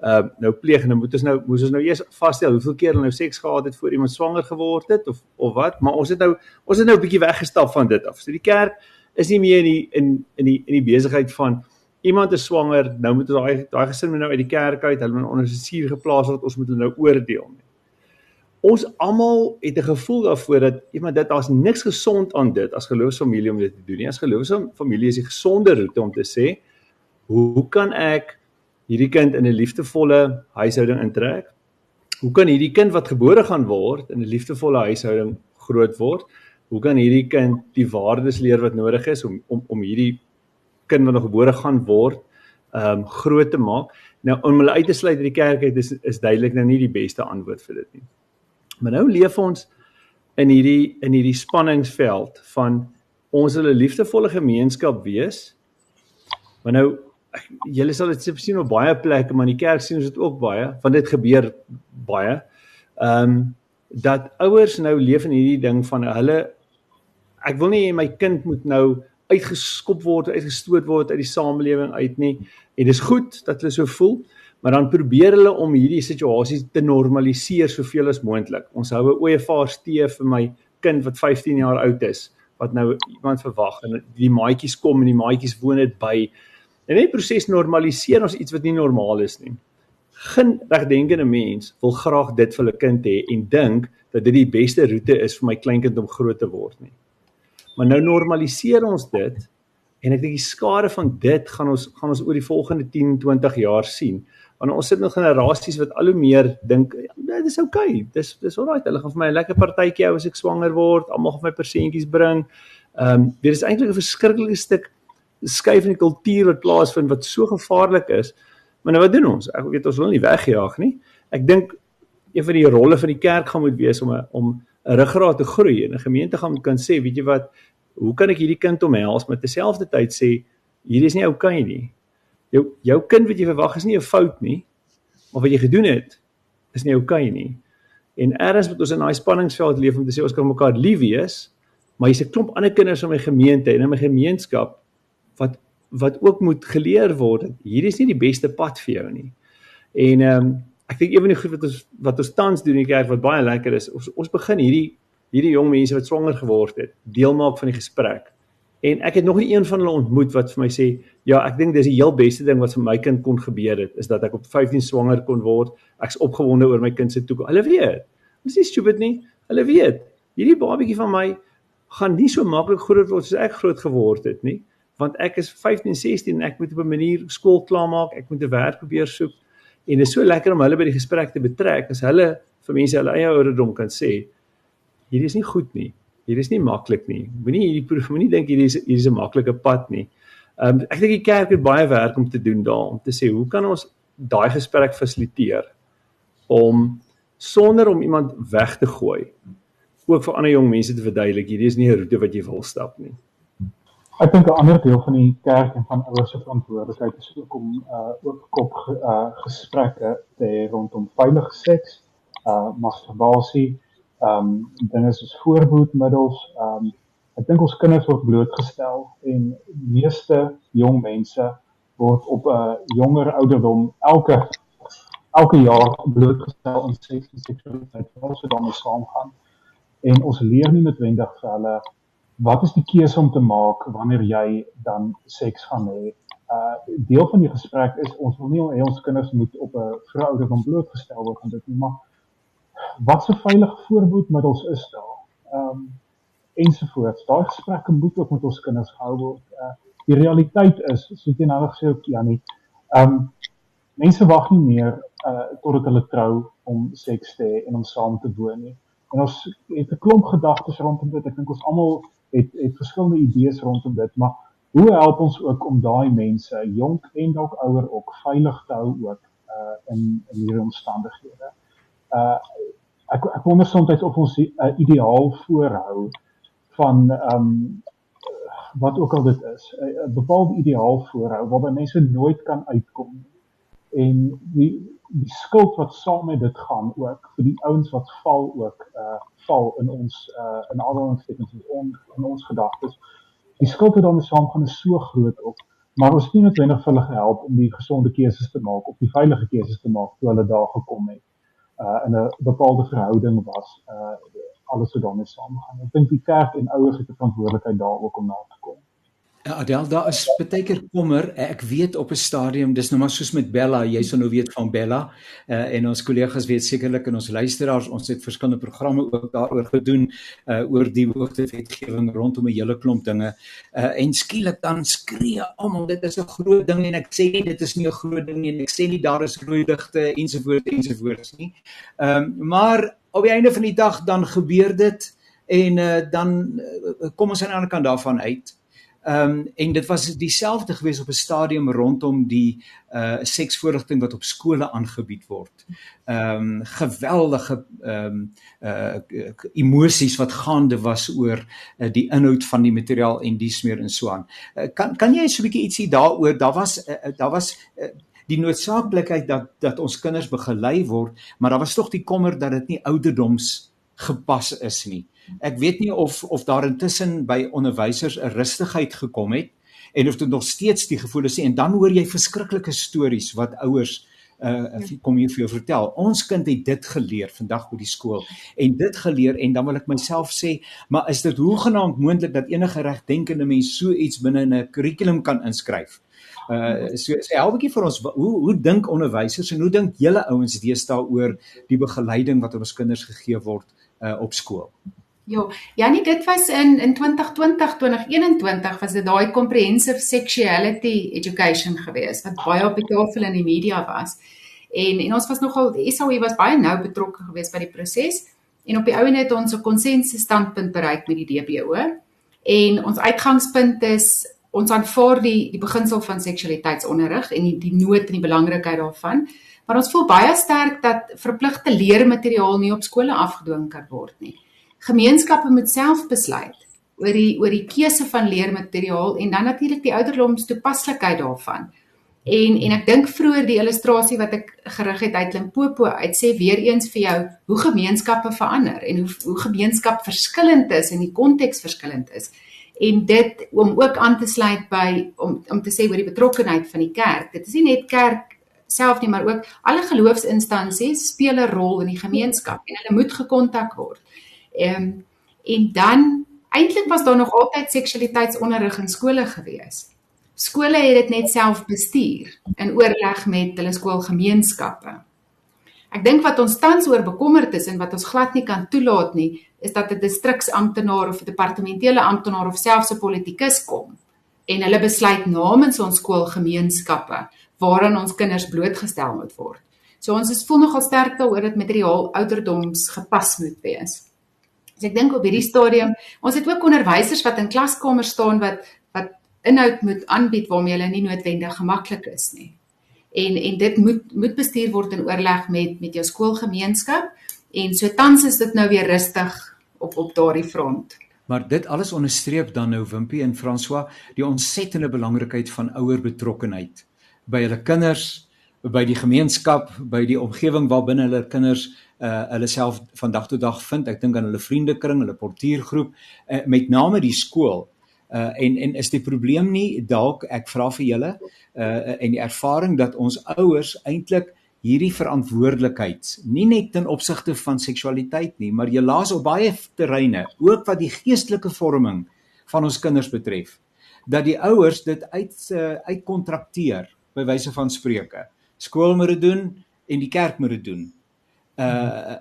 S4: uh nou pleeg en dan moet ons nou moes ons nou eers vasstel hoeveel keer hulle nou seks gehad het voor iemand swanger geword het of of wat maar ons het nou ons het nou 'n bietjie weggestap van dit af. So die kerk is nie meer in die in in die in die besigheid van iemand is swanger, nou moet ons daai daai gesin moet nou uit die kerk uit, hulle moet onder sensuur geplaas word, ons moet hulle nou oordeel nie ons almal het 'n gevoel daarvoor dat iemand dit daar's niks gesond aan dit as geloofsfamilie om dit te doen nie. As geloofsfamilie is die gesonde roete om te sê, hoe kan ek hierdie kind in 'n liefdevolle huishouding intrek? Hoe kan hierdie kind wat gebore gaan word in 'n liefdevolle huishouding groot word? Hoe kan hierdie kind die waardes leer wat nodig is om om om hierdie kind wat nog gebore gaan word, ehm um, groot te maak? Nou om hulle uit te sluit uit die kerk uit is is duidelik nou nie die beste antwoord vir dit nie. Maar nou leef ons in hierdie in hierdie spanningsveld van ons wil 'n liefdevolle gemeenskap wees. Maar nou julle sal dit sien op baie plekke, maar in die kerk sien ons dit ook baie, want dit gebeur baie. Ehm um, dat ouers nou leef in hierdie ding van hulle ek wil nie my kind moet nou uitgeskop word, uitgestoot word uit die samelewing uit nie. En dis goed dat hulle so voel, maar dan probeer hulle om hierdie situasies te normaliseer soveel as moontlik. Ons hou 'n ooievaars tee vir my kind wat 15 jaar oud is wat nou iemand verwag en die maatjies kom en die maatjies woon dit by. En net proses normaliseer ons iets wat nie normaal is nie. Geen regdenkende mens wil graag dit vir 'n kind hê en dink dat dit die beste roete is vir my kleinkind om groot te word nie. Maar nou normaliseer ons dit en ek dink die skade van dit gaan ons gaan ons oor die volgende 10, 20 jaar sien. Want ons sit met generasies wat al hoe meer dink, nee, dis oukei. Okay. Dis dis alraai. Hulle gaan vir my 'n lekker partytjie hou as ek swanger word. Almal gaan vir my persentjies bring. Ehm, um, dit is eintlik 'n verskriklike stuk skuif in die kultuur wat plaasvind wat so gevaarlik is. Maar nou wat doen ons? Ek weet ons wil nie wegjaag nie. Ek dink een van die rolle van die kerk gaan moet wees om 'n om 'n ruggraat te groei en 'n gemeente gaan kan sê, weet jy wat, hoe kan ek hierdie kind omhels met terselfdertyd sê hierdie is nie oukei okay nie. Jou jou kind wat jy verwag is nie 'n fout nie, maar wat jy gedoen het is nie oukei okay nie. En eers moet ons in daai spanningsveld leef om te sê ons kan mekaar lief wees, maar hier's 'n klomp ander kinders in my gemeente en in my gemeenskap wat wat ook moet geleer word. Hierdie is nie die beste pad vir jou nie. En ehm um, ek dink een van die goed wat ons wat ons tans doen in die kerk wat baie lekker is, ons ons begin hierdie hierdie jong mense wat swanger geword het, deel maak van die gesprek. En ek het nog nie een van hulle ontmoet wat vir my sê, ja, ek dink dis die heel beste ding wat vir my kind kon gebeur het, is dat ek op 15 swanger kon word. Ek's opgewonde oor my kind se toekoms. Hulle weet. Dis nie stupid nie. Hulle weet. Hierdie babatjie van my gaan nie so maklik groot word soos ek groot geword het nie, want ek is 15, 16 en ek moet op 'n manier skool klaarmaak, ek moet 'n werk probeer soek. En dit is so lekker om hulle by die gesprek te betrek as hulle vir mense hulle eie ouderdom kan sê hierdie is nie goed nie. Hierdie is nie maklik nie. Moenie hierdie moenie dink hierdie is hierdie is 'n maklike pad nie. Ehm um, ek dink die kerk het baie werk om te doen daar om te sê hoe kan ons daai gesprek fasiliteer om sonder om iemand weg te gooi ook vir ander jong mense te verduidelik hierdie is nie 'n roete wat jy wil stap nie.
S3: Ek dink 'n ander deel van die kerk en van ouers se verantwoordelikheid is ook om uh ook kop uh gesprekke te hê rondom veilige seks, uh masturbasie, ehm um, dinge soos voorbehoedmiddels, ehm um, ek dink ons kinders word blootgestel en meeste jong mense word op 'n uh, jonger ouderdom elke elke jaar blootgestel aan seks en seksualiteit, wat se daarmee saamgaan. En ons leer nie noodwendig vir hulle wat is die keuse om te maak wanneer jy dan seks gaan hê. Uh deel van die gesprek is ons wil nie hê ons kinders moet op 'n vroue ouderdom blootgestel word aan dit nie, maar wat se veilige voorbehoedmiddels is daar? Ehm um, ensovoorts. Daai gesprekke moet ook met ons kinders gehou word. Uh, die realiteit is, soos jy nou gesê het Janie, ehm um, mense wag nie meer uh totdat hulle trou om seks te hê en om saam te woon nie. En ons het 'n klomp gedagtes rondom dit. Ek dink ons almal het het verskillende idees rondom dit, maar hoe help ons ook om daai mense, jonk en dalk ouer ook veilig te hou ook uh in in hierdie omstandighede? Uh ek ek wonder soms of ons 'n uh, ideaal voorhou van ehm um, wat ook al dit is, 'n uh, bepaalde ideaal voorhou waarby mense nooit kan uitkom en die die skuld wat saam met dit gaan ook vir die ouens wat val ook uh val in ons uh in al ons stekens in ons in ons gedagtes. Die skuld wat daarmee saamgaan is so groot op, maar ons het nie noodwendig vir hulle gehelp om die gesonde keuses te maak of die veilige keuses te maak toe hulle daar gekom het in 'n bepaalde verhouding was uh alles wat daarmee saamgaan. Ek dink die kerk en ouers het 'n verantwoordelikheid daar ook om na te kom.
S1: Ja, Adel, daar is baie keer kommer. Ek weet op 'n stadium, dis nou maar soos met Bella, jy sal nou weet van Bella. Uh en ons kollegas weet sekerlik en ons luisteraars, ons het verskillende programme ook daaroor gedoen uh oor die hoogtewetgewing rondom 'n hele klomp dinge. Uh en skielik dan skree almal dit is 'n groot ding en ek sê nie dit is nie 'n groot ding nie en ek sê nie daar is rooi ligte ensovoorts ensovoorts nie. Ehm um, maar op die einde van die dag dan gebeur dit en uh dan uh, kom ons aan die ander kant daarvan uit Ehm um, en dit was dieselfde gewees op 'n stadium rondom die uh seksvoorligting wat op skole aangebied word. Ehm um, geweldige ehm um, uh emosies wat gaande was oor uh, die inhoud van die materiaal en dies meer en so aan. Uh, kan kan jy so 'n bietjie ietsie daaroor? Daar was uh, daar was uh, die noodsaaklikheid dat dat ons kinders begelei word, maar daar was tog die kommer dat dit nie ouderdoms gepas is nie. Ek weet nie of of daar intussen by onderwysers 'n rustigheid gekom het en of dit nog steeds die gevoel is en dan hoor jy verskriklike stories wat ouers uh kom hier vir jou vertel. Ons kind het dit geleer vandag by die skool en dit geleer en dan wil ek myself sê, maar is dit hoegenaamd moontlik dat enige regdenkende mens so iets binne 'n kurrikulum kan inskryf? Uh so sê help 'n bietjie vir ons hoe hoe dink onderwysers en hoe dink julle ouens deesdae oor die begeleiding wat ons kinders gegee word uh op skool?
S2: Ja, Janie, dit was in in 2020, 2021 was dit daai comprehensive sexuality education geweest wat baie op die tafel in die media was. En en ons was nogal die SAU was baie nou betrokke geweest by die proses en op die ou en het ons 'n konsensus standpunt bereik met die DBO. En ons uitgangspunt is ons aanvaar die die beginsel van seksualiteitsonderrig en die, die nood en die belangrikheid daarvan. Maar ons voel baie sterk dat verpligte leermateriaal nie op skole afgedwing kan word nie gemeenskappe moet self besluit oor die oor die keuse van leermateriaal en dan natuurlik die ouderdomstoepaslikheid daarvan. En en ek dink vroeër die illustrasie wat ek gerig het uit Limpopo uit sê weer eens vir jou hoe gemeenskappe verander en hoe hoe gemeenskap verskillend is en die konteks verskillend is. En dit om ook aan te sluit by om om te sê oor die betrokkeheid van die kerk. Dit is nie net kerk self nie, maar ook alle geloofsinstansies speel 'n rol in die gemeenskap en hulle moet gekontak word. Ehm um, en dan eintlik was daar nog altyd seksualiteitsonderrig in skole gewees. Skole het dit net self bestuur in oorleg met hulle skoolgemeenskappe. Ek dink wat ons tans oor bekommerd is en wat ons glad nie kan toelaat nie, is dat 'n distriksamptenaar of 'n departementele amptenaar of selfs 'n politikus kom en hulle besluit namens ons skoolgemeenskappe waaraan ons kinders blootgestel moet word. So ons is voel nogal sterk daaroor dat materiaal ouderdoms gepas moet wees. So ek dink op hierdie stadium, ons het ook onderwysers wat in klaskamers staan wat wat inhoud moet aanbied waarmee hulle nie noodwendig gemaklik is nie. En en dit moet moet bestuur word in oorleg met met jou skoolgemeenskap en so tans is dit nou weer rustig op op daardie front.
S1: Maar dit alles onderstreep dan nou Wimpie en François die ontsettende belangrikheid van ouer betrokkenheid by hulle kinders, by die gemeenskap, by die omgewing waarbinne hulle kinders uh hulle self van dag tot dag vind. Ek dink aan hulle vriendekring, hulle portuïergroep, uh, met name die skool. Uh en en is die probleem nie dalk ek vra vir julle uh en die ervaring dat ons ouers eintlik hierdie verantwoordelikheid nie net ten opsigte van seksualiteit nie, maar jy laas op baie terreine, ook wat die geestelike vorming van ons kinders betref, dat die ouers dit uit uh, uitkontrakteer by wyse van spreuke. Skool moet dit doen en die kerk moet dit doen uh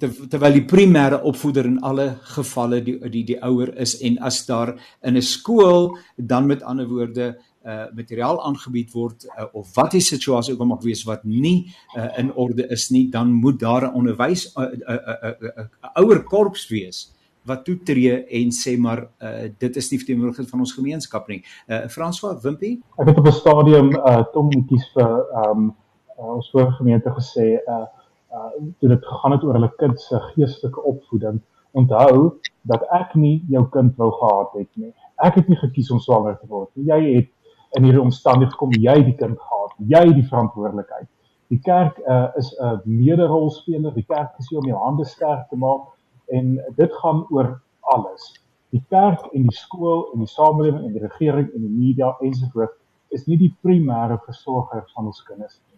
S1: ter, terwyl die primêre opvoeder in alle gevalle die die die ouer is en as daar in 'n skool dan met ander woorde uh materiaal aangebied word uh, of wat die situasie ook al mag wees wat nie uh, in orde is nie dan moet daar 'n onderwys 'n uh, uh, uh, uh, uh, uh, ouer korps wees wat toetree en sê maar uh, dit is nie verteenwoordiging van ons gemeenskap nie. Uh François Wimpie.
S3: Ek het op 'n stadium uh Tom kies vir um uh, ons voorgemeente gesê uh uh toe dit gegaan het oor hulle kind se geestelike opvoeding onthou dat ek nie jou kind wou gehad het nie. Ek het nie gekies om swanger te word nie. Jy het in hierdie omstandighede gekom jy die kind gehad jy die verantwoordelikheid. Die kerk uh, is 'n uh, mederolspeler. Die kerk is hier om jou hande sterk te maak en dit gaan oor alles. Die kerk en die skool en die samelewing en die regering en die media ensovoorts is nie die primêre versorger van ons kinders nie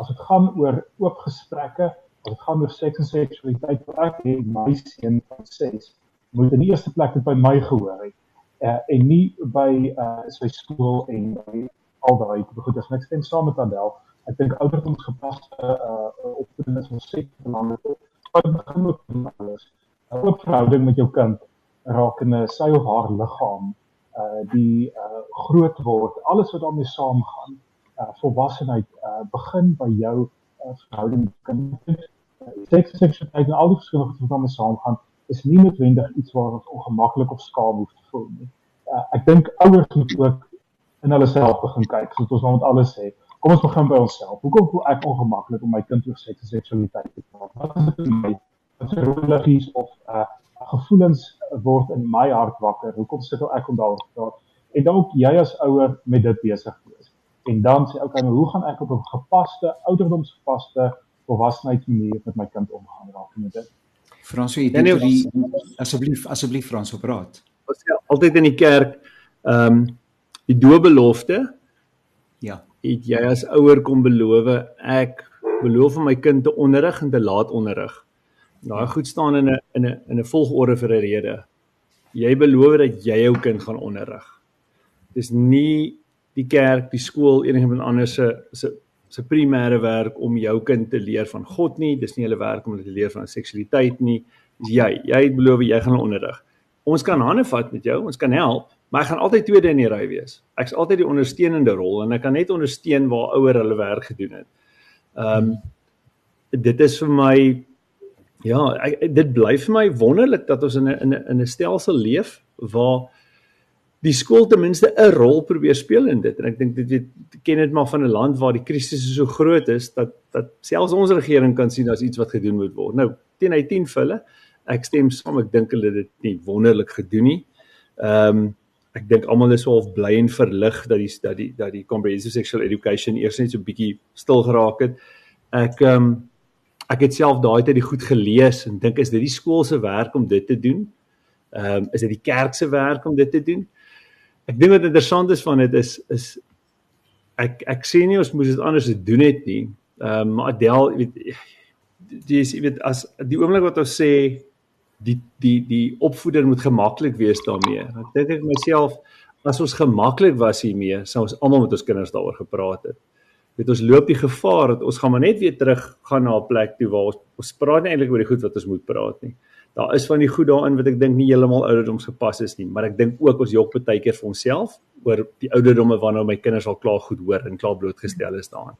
S3: as dit gaan oor oop gesprekke, as dit gaan oor seks en seksualiteit, ek het my seun van 6 moet in die eerste plek by my gehoor het. Uh, en nie by uh sy skool en by al daai goed as ek stem saam met Adel. Ek dink ouderdoms gepaste uh opvoeding is ons sê belangrik. Wat begin ook alles. 'n Oop verhouding met jou kind rakende sy of haar liggaam uh die uh groot word, alles wat daarmee saamgaan uh, volwassenheid uh, begin by jou uh, verhouding met kinders. Seks en seksualiteit en al die verskillende goed wat daarmee saamgaan, is nie noodwendig iets waar ons ongemaklik of skaam hoef te voel nie. uh, ek dink ouers moet ook in hulle self begin kyk, soos ons nou met alles sê. Kom ons begin by onsself. Hoekom voel ek ongemaklik om my kind oor seks en seksualiteit te praat? Wat is dit in my? Wat is religies of uh gevoelens word in my hart wakker? Hoekom sukkel ek om daaroor te praat? En dan ook jy as ouer met dit besig wees. En dan sê okay, hoe gaan ek op 'n gepaste, ouderdomsgepaste volwassenheidsmanier met my kind omgaan raak met dit?
S1: Frans, jy dink jy asseblief asseblief Frans op praat.
S4: Ons sê altyd in die kerk ehm um, die doopbelofte
S1: ja,
S4: het jy as ouer kom beloof ek beloof om my kind te onderrig en te laat onderrig. Daai goed staan in 'n in 'n in 'n volgorde vir 'n rede. Jy beloof dat jy jou kind gaan onderrig. Dis nie die kerk, die skool, enigiemand anders se se se primêre werk om jou kind te leer van God nie. Dis nie hulle werk om hulle te leer van seksualiteit nie. Dis jy. Jy het beloof jy gaan hulle onderrig. Ons kan hande vat met jou, ons kan help, maar ek gaan altyd tweede in die ry wees. Ek's altyd die ondersteunende rol en ek kan net ondersteun waar ouer hulle werk gedoen het. Ehm um, dit is vir my ja, ek, dit bly vir my wonderlik dat ons in 'n in 'n stelsel leef waar die skool ten minste 'n rol probeer speel in dit en ek dink dit weet ken dit maar van 'n land waar die krisis so groot is dat dat selfs ons regering kan sien as iets wat gedoen moet word. Nou teen hy 10 vir hulle. Ek stem saam, ek dink hulle het dit nie wonderlik gedoen nie. Ehm um, ek dink almal is half bly en verlig dat die dat die dat die comprehensive sexual education eers net so bietjie stil geraak het. Ek ehm um, ek het self daai tyd die goed gelees en dink is dit die skool se werk om dit te doen? Ehm um, is dit die kerk se werk om dit te doen? Ek dink wat interessant is van dit is is ek ek sê nie ons moes dit anders doen het nie. Ehm um, Adel weet dis jy weet as die oomblik wat ons sê die die die opvoeder moet gemaklik wees daarmee. Ek dink ek myself as ons gemaklik was hiermee, sou ons almal met ons kinders daaroor gepraat het. Weet ons loop die gevaar dat ons gaan maar net weer terug gaan na 'n plek toe waar ons ons praat nie eintlik oor die goed wat ons moet praat nie. Daar is van die goed daarin wat ek dink nie heeltemal ouderdoms gepas is nie, maar ek dink ook ons jok baie keer vir onsself oor die ouderdomme wanneer my kinders al klaar goed hoor en klaar blootgestel is daaraan.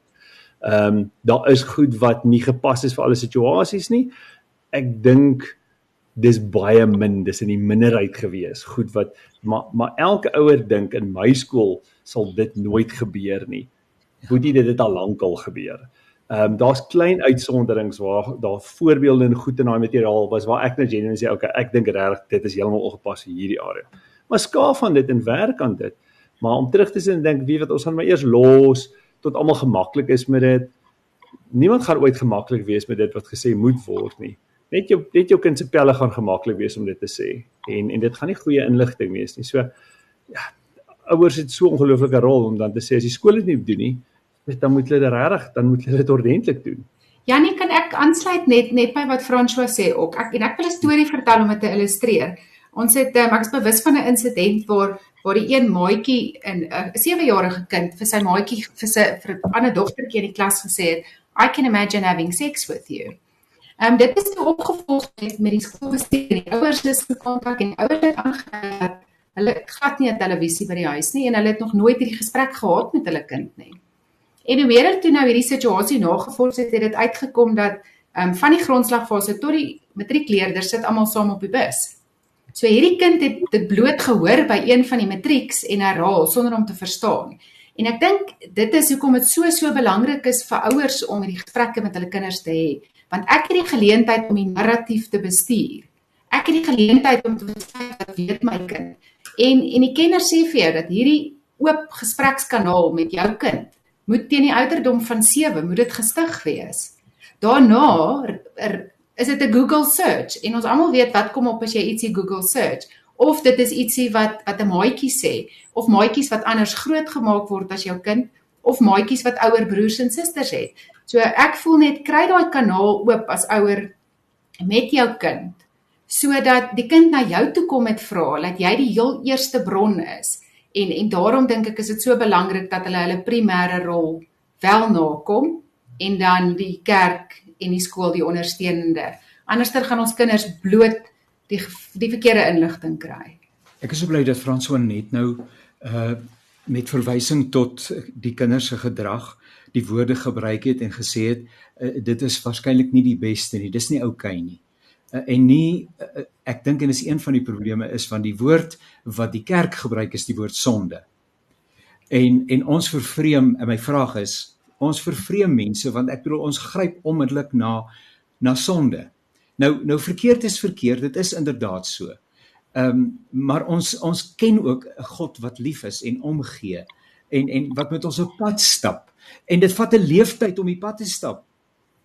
S4: Ehm um, daar is goed wat nie gepas is vir alle situasies nie. Ek dink dis baie min, dis in die minderheid gewees. Goed wat maar maar elke ouer dink in my skool sal dit nooit gebeur nie. Boetie dit het al lankal gebeur. Ehm um, daar's klein uitsonderings waar daar voorbeelde en goed in daai materiaal was waar ek net genuine sê okay, ek dink regtig dit is heeltemal ongepas vir hierdie area. Maar skaaf van dit en werk aan dit. Maar om terug te sien dink wie wat ons gaan maar eers los tot almal gemaklik is met dit. Niemand gaan ooit gemaklik wees met dit wat gesê moet word nie net jou net jou kind se pelle gaan gemaklik wees om dit te sê en en dit gaan nie goeie inligting wees nie. So ja, ouers het so ongelooflike rol om dan te sê as die skool dit nie doen nie, dan moet hulle dit regtig, dan moet hulle dit ordentlik doen.
S2: Janie, kan ek aansluit net net by wat François sê ook. Ek en ek wil 'n storie vertel om dit te illustreer. Ons het um, ek is bewus van 'n insident waar waar die een maatjie in 'n uh, 7-jarige kind vir sy maatjie vir sy vir 'n ander dogtertjie in die klas gesê het, "I can imagine having sex with you." Ehm um, dit is nou opgevolg met met die skoolbestuur en die ouers is gekontak en ouers het aangegee hulle glad nie 'n televisie by die huis nie en hulle het nog nooit hierdie gesprek gehad met hulle kind nie. En hoe meer hulle toe nou hierdie situasie nagevolg het, het dit uitgekom dat ehm um, van die grondslagfase tot die matriekleerders sit almal saam op die bus. So hierdie kind het dit bloot gehoor by een van die matrieks en herhaal sonder om te verstaan. En ek dink dit is hoekom dit so so belangrik is vir ouers om hierdie gesprekke met hulle kinders te hê want ek het die geleentheid om die narratief te bestuur. Ek het die geleentheid om te besluit wat weet my kind. En en die kenner sê vir jou dat hierdie oop gesprekskanaal met jou kind moet teen die ouderdom van 7 moet dit gestig wees. Daarna er, is dit 'n Google search en ons almal weet wat kom op as jy ietsie Google search of dit is ietsie wat wat 'n maatjie sê of maatjies wat anders groot gemaak word as jou kind of maatjies wat ouer broers en susters het. So ek voel net kry daai kanaal oop as ouer met jou kind sodat die kind na jou toe kom met vrae dat jy die heel eerste bron is. En en daarom dink ek is dit so belangrik dat hulle hulle primêre rol wel nakom en dan die kerk en die skool die ondersteunende. Anderster gaan ons kinders bloot die die verkeerde inligting kry.
S1: Ek is so bly dat François net nou uh met verwysing tot die kinders se gedrag die woorde gebruik het en gesê het uh, dit is waarskynlik nie die beste nie. Dis nie oukei okay nie. Uh, en nie uh, ek dink en is een van die probleme is van die woord wat die kerk gebruik is die woord sonde. En en ons vervreem en my vraag is ons vervreem mense want ek bedoel ons gryp onmiddellik na na sonde. Nou nou verkeerd is verkeerd, dit is inderdaad so. Ehm um, maar ons ons ken ook 'n God wat lief is en omgee en en wat met ons op pad stap. En dit vat 'n leeftyd om die pad te stap.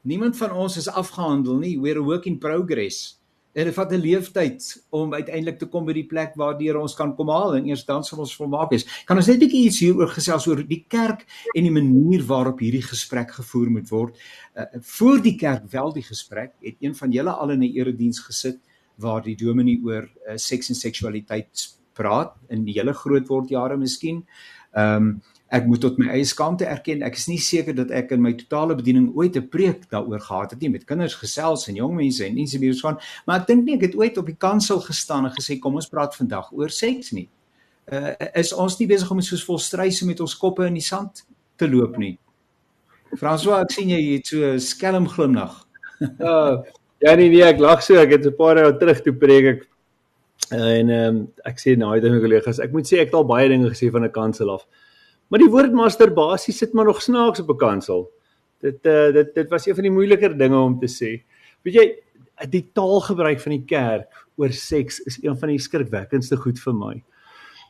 S1: Niemand van ons is afgehandel nie, we're a work in progress. En dit vat 'n leeftyd om uiteindelik te kom by die plek waardeur ons kan kom haal en eers dan sal ons volmaak wees. Kan ons net 'n bietjie iets hieroor gesels oor die kerk en die manier waarop hierdie gesprek gevoer moet word? Uh, voor die kerk wel die gesprek, het een van julle al in 'n erediens gesit waar die dominee oor uh, seks en seksualiteit praat in die hele groot word jare miskien. Ehm um, ek moet tot my eie skaamte erken ek is nie seker dat ek in my totale bediening ooit 'n preek daaroor gehad het nie met kinders gesels en jong mense en meer van maar ek dink nie ek het ooit op die kansel gestaan en gesê kom ons praat vandag oor seks nie. Uh, is ons nie besig om soos vol struise met ons koppe in die sand te loop nie? François ek sien jy het so skelm glimlag.
S4: Uh, ja nee nee ek lag so ek het 'n paar jaar terug toe preek ek en ehm um, ek sê nou uit my kollegas ek moet sê ek het al baie dinge gesê van 'n kansel af Maar die woord masturbasie sit maar nog snaaks op 'n kansel. Dit uh dit dit was een van die moeiliker dinge om te sê. Weet jy, die taalgebruik van die kerk oor seks is een van die skrikwekkendste goed vir my.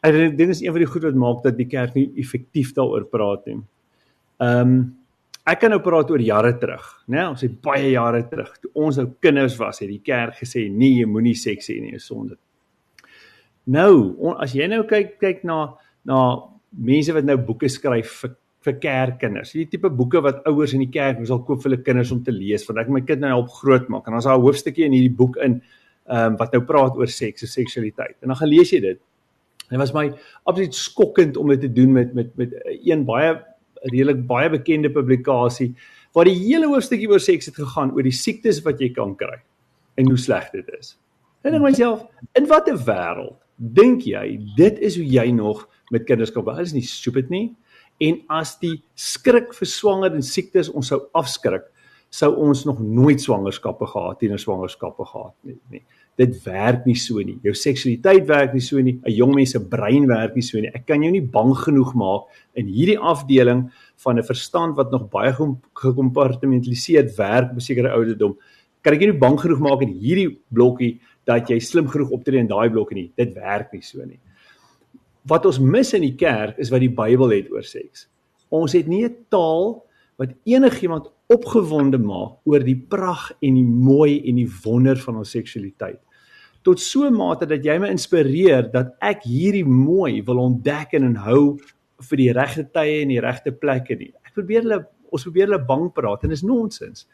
S4: Dink dit is een van die goed wat maak dat die kerk nie effektief daaroor praat nie. Ehm um, ek kan nou praat oor jare terug, né? Ons het baie jare terug toe ons nou kinders was, het die kerk gesê nee, jy moenie seks hê nie, is sonde. Nou, on, as jy nou kyk kyk na na mense wat nou boeke skryf vir vir kerkkinders. Hierdie tipe boeke wat ouers in die kerk sal koop vir hulle kinders om te lees, want ek my kind nou help grootmaak en dan is daar 'n hoofstukkie in hierdie boek in ehm um, wat nou praat oor seks en seksualiteit. En dan gaan lees jy dit. En dit was my absoluut skokkend om dit te doen met met met een baie redelik baie bekende publikasie waar die hele hoofstukkie oor seks het gegaan oor die siektes wat jy kan kry en hoe sleg dit is. En ek myself, in watter wêreld dink jy dit is hoe jy nog met kinders kan hulle is nie stupid nie. En as die skrik vir swanger en siektes ons sou afskrik sou ons nog nooit swangerskappe gehad en swangerskappe gehad nie, nie. Dit werk nie so nie. Jou seksualiteit werk nie so nie. 'n jong mens se brein werk nie so nie. Ek kan jou nie bang genoeg maak in hierdie afdeling van 'n verstand wat nog baie gekompartmentaliseerd werk sekere ouderdom. Kan ek jou nie bang genoeg maak in hierdie blokkie dat jy slim genoeg optree in daai blokkie nie dit werk nie so nie wat ons mis in die kerk is wat die Bybel het oor seks. Ons het nie 'n taal wat enigiemand opgewonde maak oor die pragt en die mooi en die wonder van ons seksualiteit. Tot so 'n mate dat jy my inspireer dat ek hierdie mooi wil ontdek en hou vir die regte tye en die regte plekke nie. Ek probeer hulle ons probeer hulle bang praat en dis nonsens.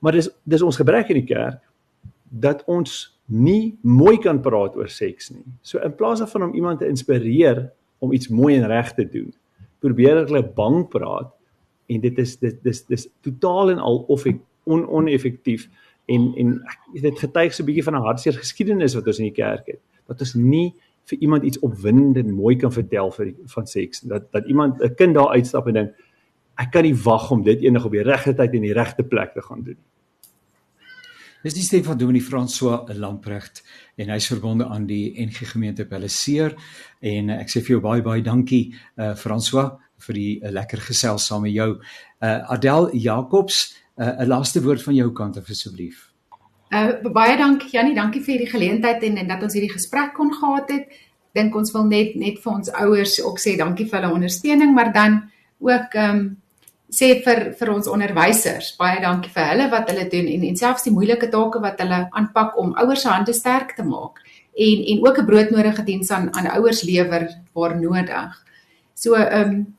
S4: Maar dis dis ons gebrek in die kerk dat ons nie mooi kan praat oor seks nie. So in plaas daarvan om iemand te inspireer om iets mooi en reg te doen, probeer hulle bang praat en dit is dit dis dis totaal en al of ek on oneffektief en en dit getuig so 'n bietjie van 'n hartseer geskiedenis wat ons in die kerk het. Dat ons nie vir iemand iets opwindend en mooi kan vertel vir van seks dat dat iemand 'n kind daar uitstap en dink ek kan nie wag om dit eendag op die regte tyd en die regte plek te gaan doen nie.
S1: Dis die stem van Dominee François Lamprecht en hy's verbonde aan die NG Gemeente Belleseer en uh, ek sê vir jou baie baie dankie uh François vir die uh, lekker gesels saam met jou. Uh Adel Jacobs, 'n uh, laaste woord van jou kant asseblief.
S2: Uh baie dankie Jannie, dankie vir hierdie geleentheid en en dat ons hierdie gesprek kon gehad het. Dink ons wil net net vir ons ouers ook sê dankie vir hulle ondersteuning, maar dan ook ehm um, sê vir vir ons onderwysers baie dankie vir hulle wat hulle doen en en selfs die moeilike take wat hulle aanpak om ouers se hande sterk te maak en en ook 'n broodnodige diens aan aan ouers lewer waar nodig. So ehm um,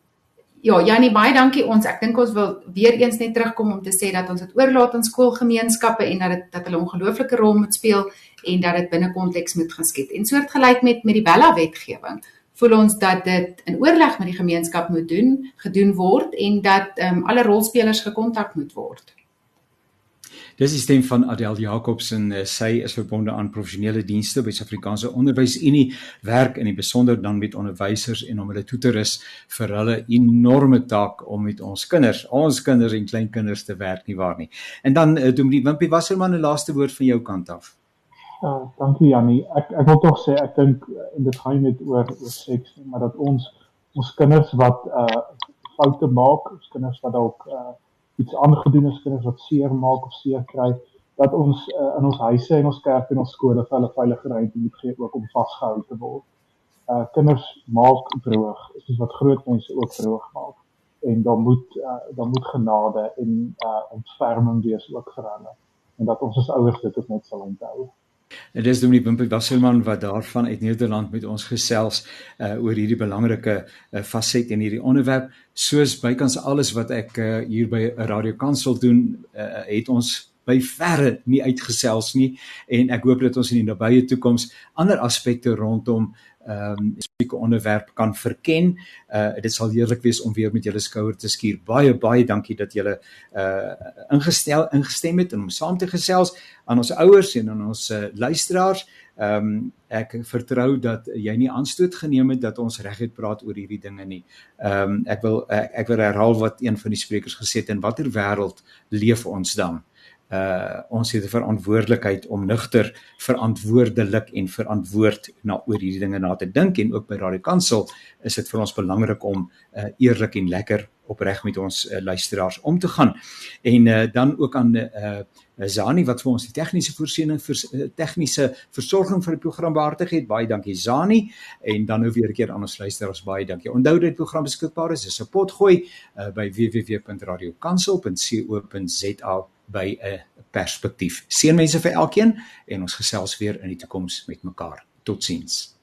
S2: ja, Janie baie dankie ons. Ek dink ons wil weer eens net terugkom om te sê dat ons dit oorlaat aan skoolgemeenskappe en dat dit dat hulle 'n ongelooflike rol moet speel en dat dit binne konteks moet geskied. En soortgelyk met met die Bella wetgewing voel ons dat dit in oorleg met die gemeenskap moet doen, gedoen word en dat ehm um, alle rolspelers gekontak moet word.
S1: Dis die stem van Adel Jacobs en uh, sy is verbonde aan professionele dienste by Suid-Afrikaanse Onderwysunie, werk in die besonder dan met onderwysers en om hulle toe te rus vir hulle enorme taak om met ons kinders, ons kinders en kleinkinders te werk nie waar nie. En dan uh, doen die Wimpie Wasserman 'n laaste woord van jou kant af.
S3: Ja, dankie Jannie. Ek ek wil tog sê ek dink en dit gaan net oor oor seks, maar dat ons ons kinders wat uh foute maak, ons kinders wat dalk uh iets aangedoen is kinders wat seer maak of seer kry dat ons uh, in ons huise en ons kerk en ons skole vir hulle veilige ruimte moet gee ook om vasgehou te word. Uh kinders maak droog, is wat groot mense ook droog maak en dan moet uh, dan moet genade en uh ontferming wees ook vir hulle en dat ons as ouers dit ook net sal onthou.
S1: En dis Dominic Wimpel Wasselman wat daarvan uit Nederland met ons gesels uh oor hierdie belangrike uh, faset in hierdie onderwerp. Soos bykans alles wat ek uh, hier by 'n radiokansel doen, uh, het ons by verre nie uitgesels nie en ek hoop dat ons in die nabye toekoms ander aspekte rondom ehm um, spesifieke onderwerp kan verken. Uh dit sal heerlik wees om weer met julle skouer te skuur. Baie baie dankie dat julle uh ingestel ingestem het om saam te gesels aan ons ouers en aan ons uh, luisteraars. Ehm um, ek vertrou dat jy nie aanstoot geneem het dat ons reguit praat oor hierdie dinge nie. Ehm um, ek wil ek, ek wil herhaal wat een van die sprekers gesê het en watter wêreld leef ons dan? Uh ons het 'n verantwoordelikheid om nugter verantwoordelik en verantwoord na oor hierdie dinge na te dink en ook by Radio Kansel is dit vir ons belangrik om uh eerlik en lekker opreg met ons uh, luisteraars om te gaan. En uh dan ook aan uh Zani wat vir ons die tegniese voorsiening vir uh, tegniese versorging vir die program behartig het. Baie dankie Zani en dan nou weer 'n keer aan ons luisteraars baie dankie. Onthou dit program beskikbaar is, is 'n potgooi uh, by www.radiokansel.co.za by 'n perspektief. Seënwense vir elkeen en ons gesels weer in die toekoms met mekaar. Totsiens.